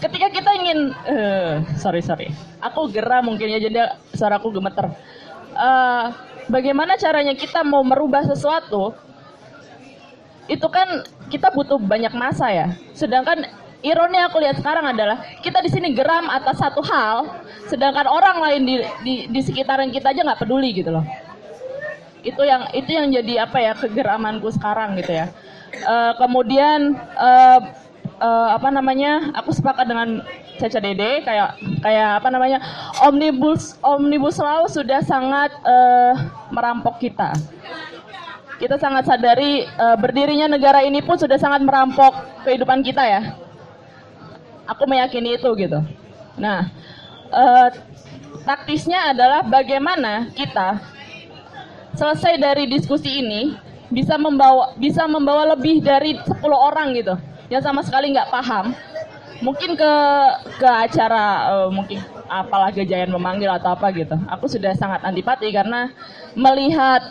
ketika kita ingin uh, sorry sorry aku gerah mungkin ya jadi suaraku gemeter uh, bagaimana caranya kita mau merubah sesuatu itu kan kita butuh banyak masa ya. Sedangkan ironi aku lihat sekarang adalah kita di sini geram atas satu hal, sedangkan orang lain di di, di sekitaran kita aja nggak peduli gitu loh. Itu yang itu yang jadi apa ya kegeramanku sekarang gitu ya. Uh, kemudian uh, uh, apa namanya? Aku sepakat dengan Caca Dede kayak kayak apa namanya? Omnibus omnibus law sudah sangat uh, merampok kita kita sangat sadari uh, berdirinya negara ini pun sudah sangat merampok kehidupan kita ya. Aku meyakini itu gitu. Nah, uh, taktisnya adalah bagaimana kita selesai dari diskusi ini bisa membawa bisa membawa lebih dari 10 orang gitu. Yang sama sekali nggak paham. Mungkin ke ke acara uh, mungkin apalah gejayan memanggil atau apa gitu. Aku sudah sangat antipati karena melihat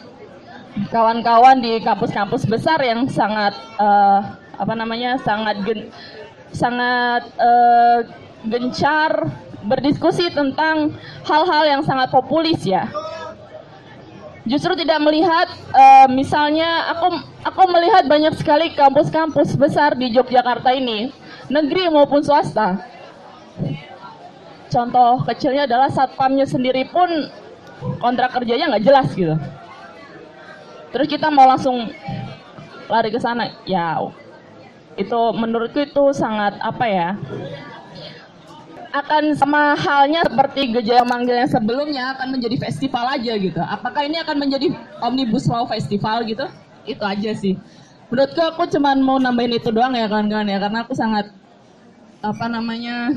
kawan-kawan di kampus-kampus besar yang sangat uh, apa namanya sangat gen, sangat uh, gencar berdiskusi tentang hal-hal yang sangat populis ya. Justru tidak melihat uh, misalnya aku aku melihat banyak sekali kampus-kampus besar di Yogyakarta ini, negeri maupun swasta. Contoh kecilnya adalah satpamnya sendiri pun kontrak kerjanya nggak jelas gitu terus kita mau langsung lari ke sana ya itu menurutku itu sangat apa ya akan sama halnya seperti Gejaya Manggil yang sebelumnya akan menjadi festival aja gitu. Apakah ini akan menjadi Omnibus Law Festival gitu? Itu aja sih. Menurutku aku cuma mau nambahin itu doang ya kawan-kawan ya karena aku sangat apa namanya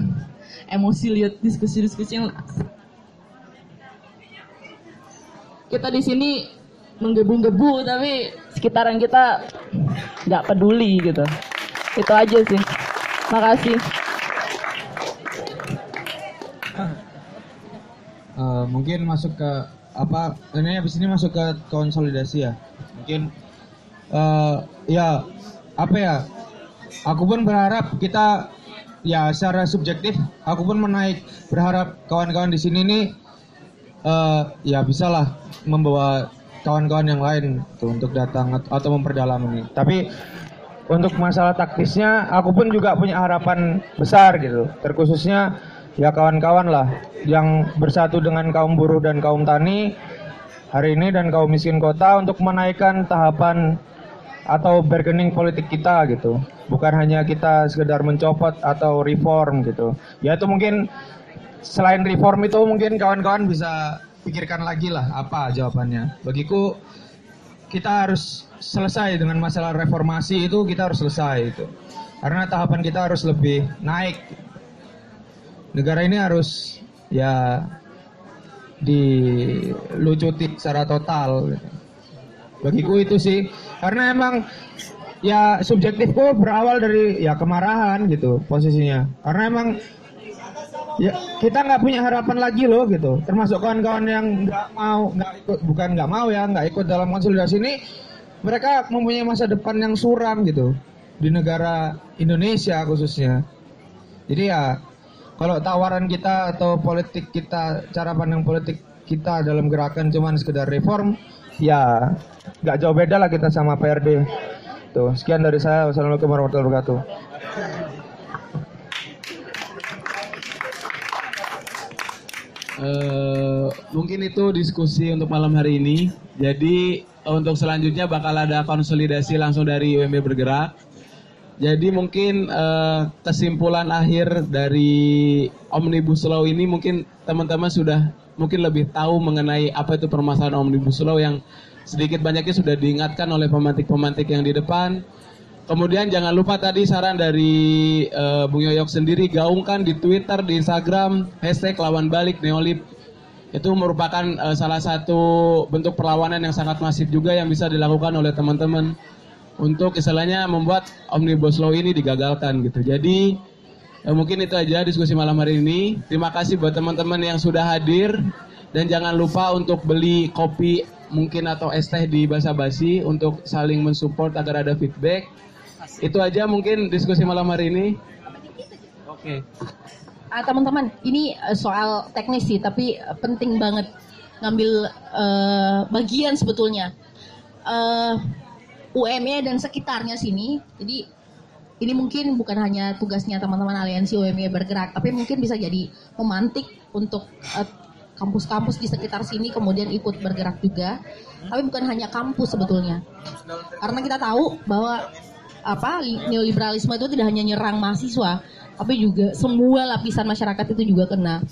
emosi lihat diskusi-diskusi yang kita di sini menggebu-gebu tapi sekitaran kita nggak peduli gitu itu aja sih makasih uh, mungkin masuk ke apa ini habis ini masuk ke konsolidasi ya mungkin uh, ya apa ya aku pun berharap kita ya secara subjektif aku pun menaik berharap kawan-kawan di sini nih uh, ya bisalah membawa kawan-kawan yang lain tuh untuk datang at- atau memperdalam ini. Tapi untuk masalah taktisnya, aku pun juga punya harapan besar gitu. Terkhususnya ya kawan-kawan lah yang bersatu dengan kaum buruh dan kaum tani hari ini dan kaum miskin kota untuk menaikkan tahapan atau bargaining politik kita gitu. Bukan hanya kita sekedar mencopot atau reform gitu. Ya itu mungkin selain reform itu mungkin kawan-kawan bisa pikirkan lagi lah apa jawabannya. Bagiku kita harus selesai dengan masalah reformasi itu kita harus selesai itu. Karena tahapan kita harus lebih naik. Negara ini harus ya dilucuti secara total. Bagiku itu sih karena emang ya subjektifku berawal dari ya kemarahan gitu posisinya. Karena emang ya kita nggak punya harapan lagi loh gitu termasuk kawan-kawan yang nggak mau nggak ikut bukan nggak mau ya nggak ikut dalam konsolidasi ini mereka mempunyai masa depan yang suram gitu di negara Indonesia khususnya jadi ya kalau tawaran kita atau politik kita cara pandang politik kita dalam gerakan cuman sekedar reform ya nggak jauh beda lah kita sama PRD tuh sekian dari saya wassalamualaikum warahmatullahi wabarakatuh Eh, mungkin itu diskusi untuk malam hari ini. Jadi untuk selanjutnya bakal ada konsolidasi langsung dari UMB bergerak. Jadi mungkin eh, kesimpulan akhir dari Omnibus Law ini mungkin teman-teman sudah mungkin lebih tahu mengenai apa itu permasalahan Omnibus Law yang sedikit banyaknya sudah diingatkan oleh pemantik-pemantik yang di depan. Kemudian jangan lupa tadi saran dari eh, Bung Yoyok sendiri gaungkan di Twitter, di Instagram hashtag lawan balik neolib. Itu merupakan eh, salah satu bentuk perlawanan yang sangat masif juga yang bisa dilakukan oleh teman-teman untuk istilahnya membuat omnibus law ini digagalkan gitu. Jadi eh, mungkin itu aja diskusi malam hari ini. Terima kasih buat teman-teman yang sudah hadir dan jangan lupa untuk beli kopi mungkin atau es teh di Basa Basi untuk saling mensupport agar ada feedback. Itu aja mungkin diskusi malam hari ini. Oke. Ah, teman-teman, ini eh, soal teknis sih, tapi eh, penting banget ngambil eh, bagian sebetulnya. Eh, UMY dan sekitarnya sini, jadi ini mungkin bukan hanya tugasnya teman-teman aliansi UMY bergerak, tapi mungkin bisa jadi memantik untuk eh, kampus-kampus di sekitar sini kemudian ikut bergerak juga. Tapi bukan hanya kampus sebetulnya. Karena kita tahu bahwa apa li- neoliberalisme itu tidak hanya nyerang mahasiswa, tapi juga semua lapisan masyarakat itu juga kena.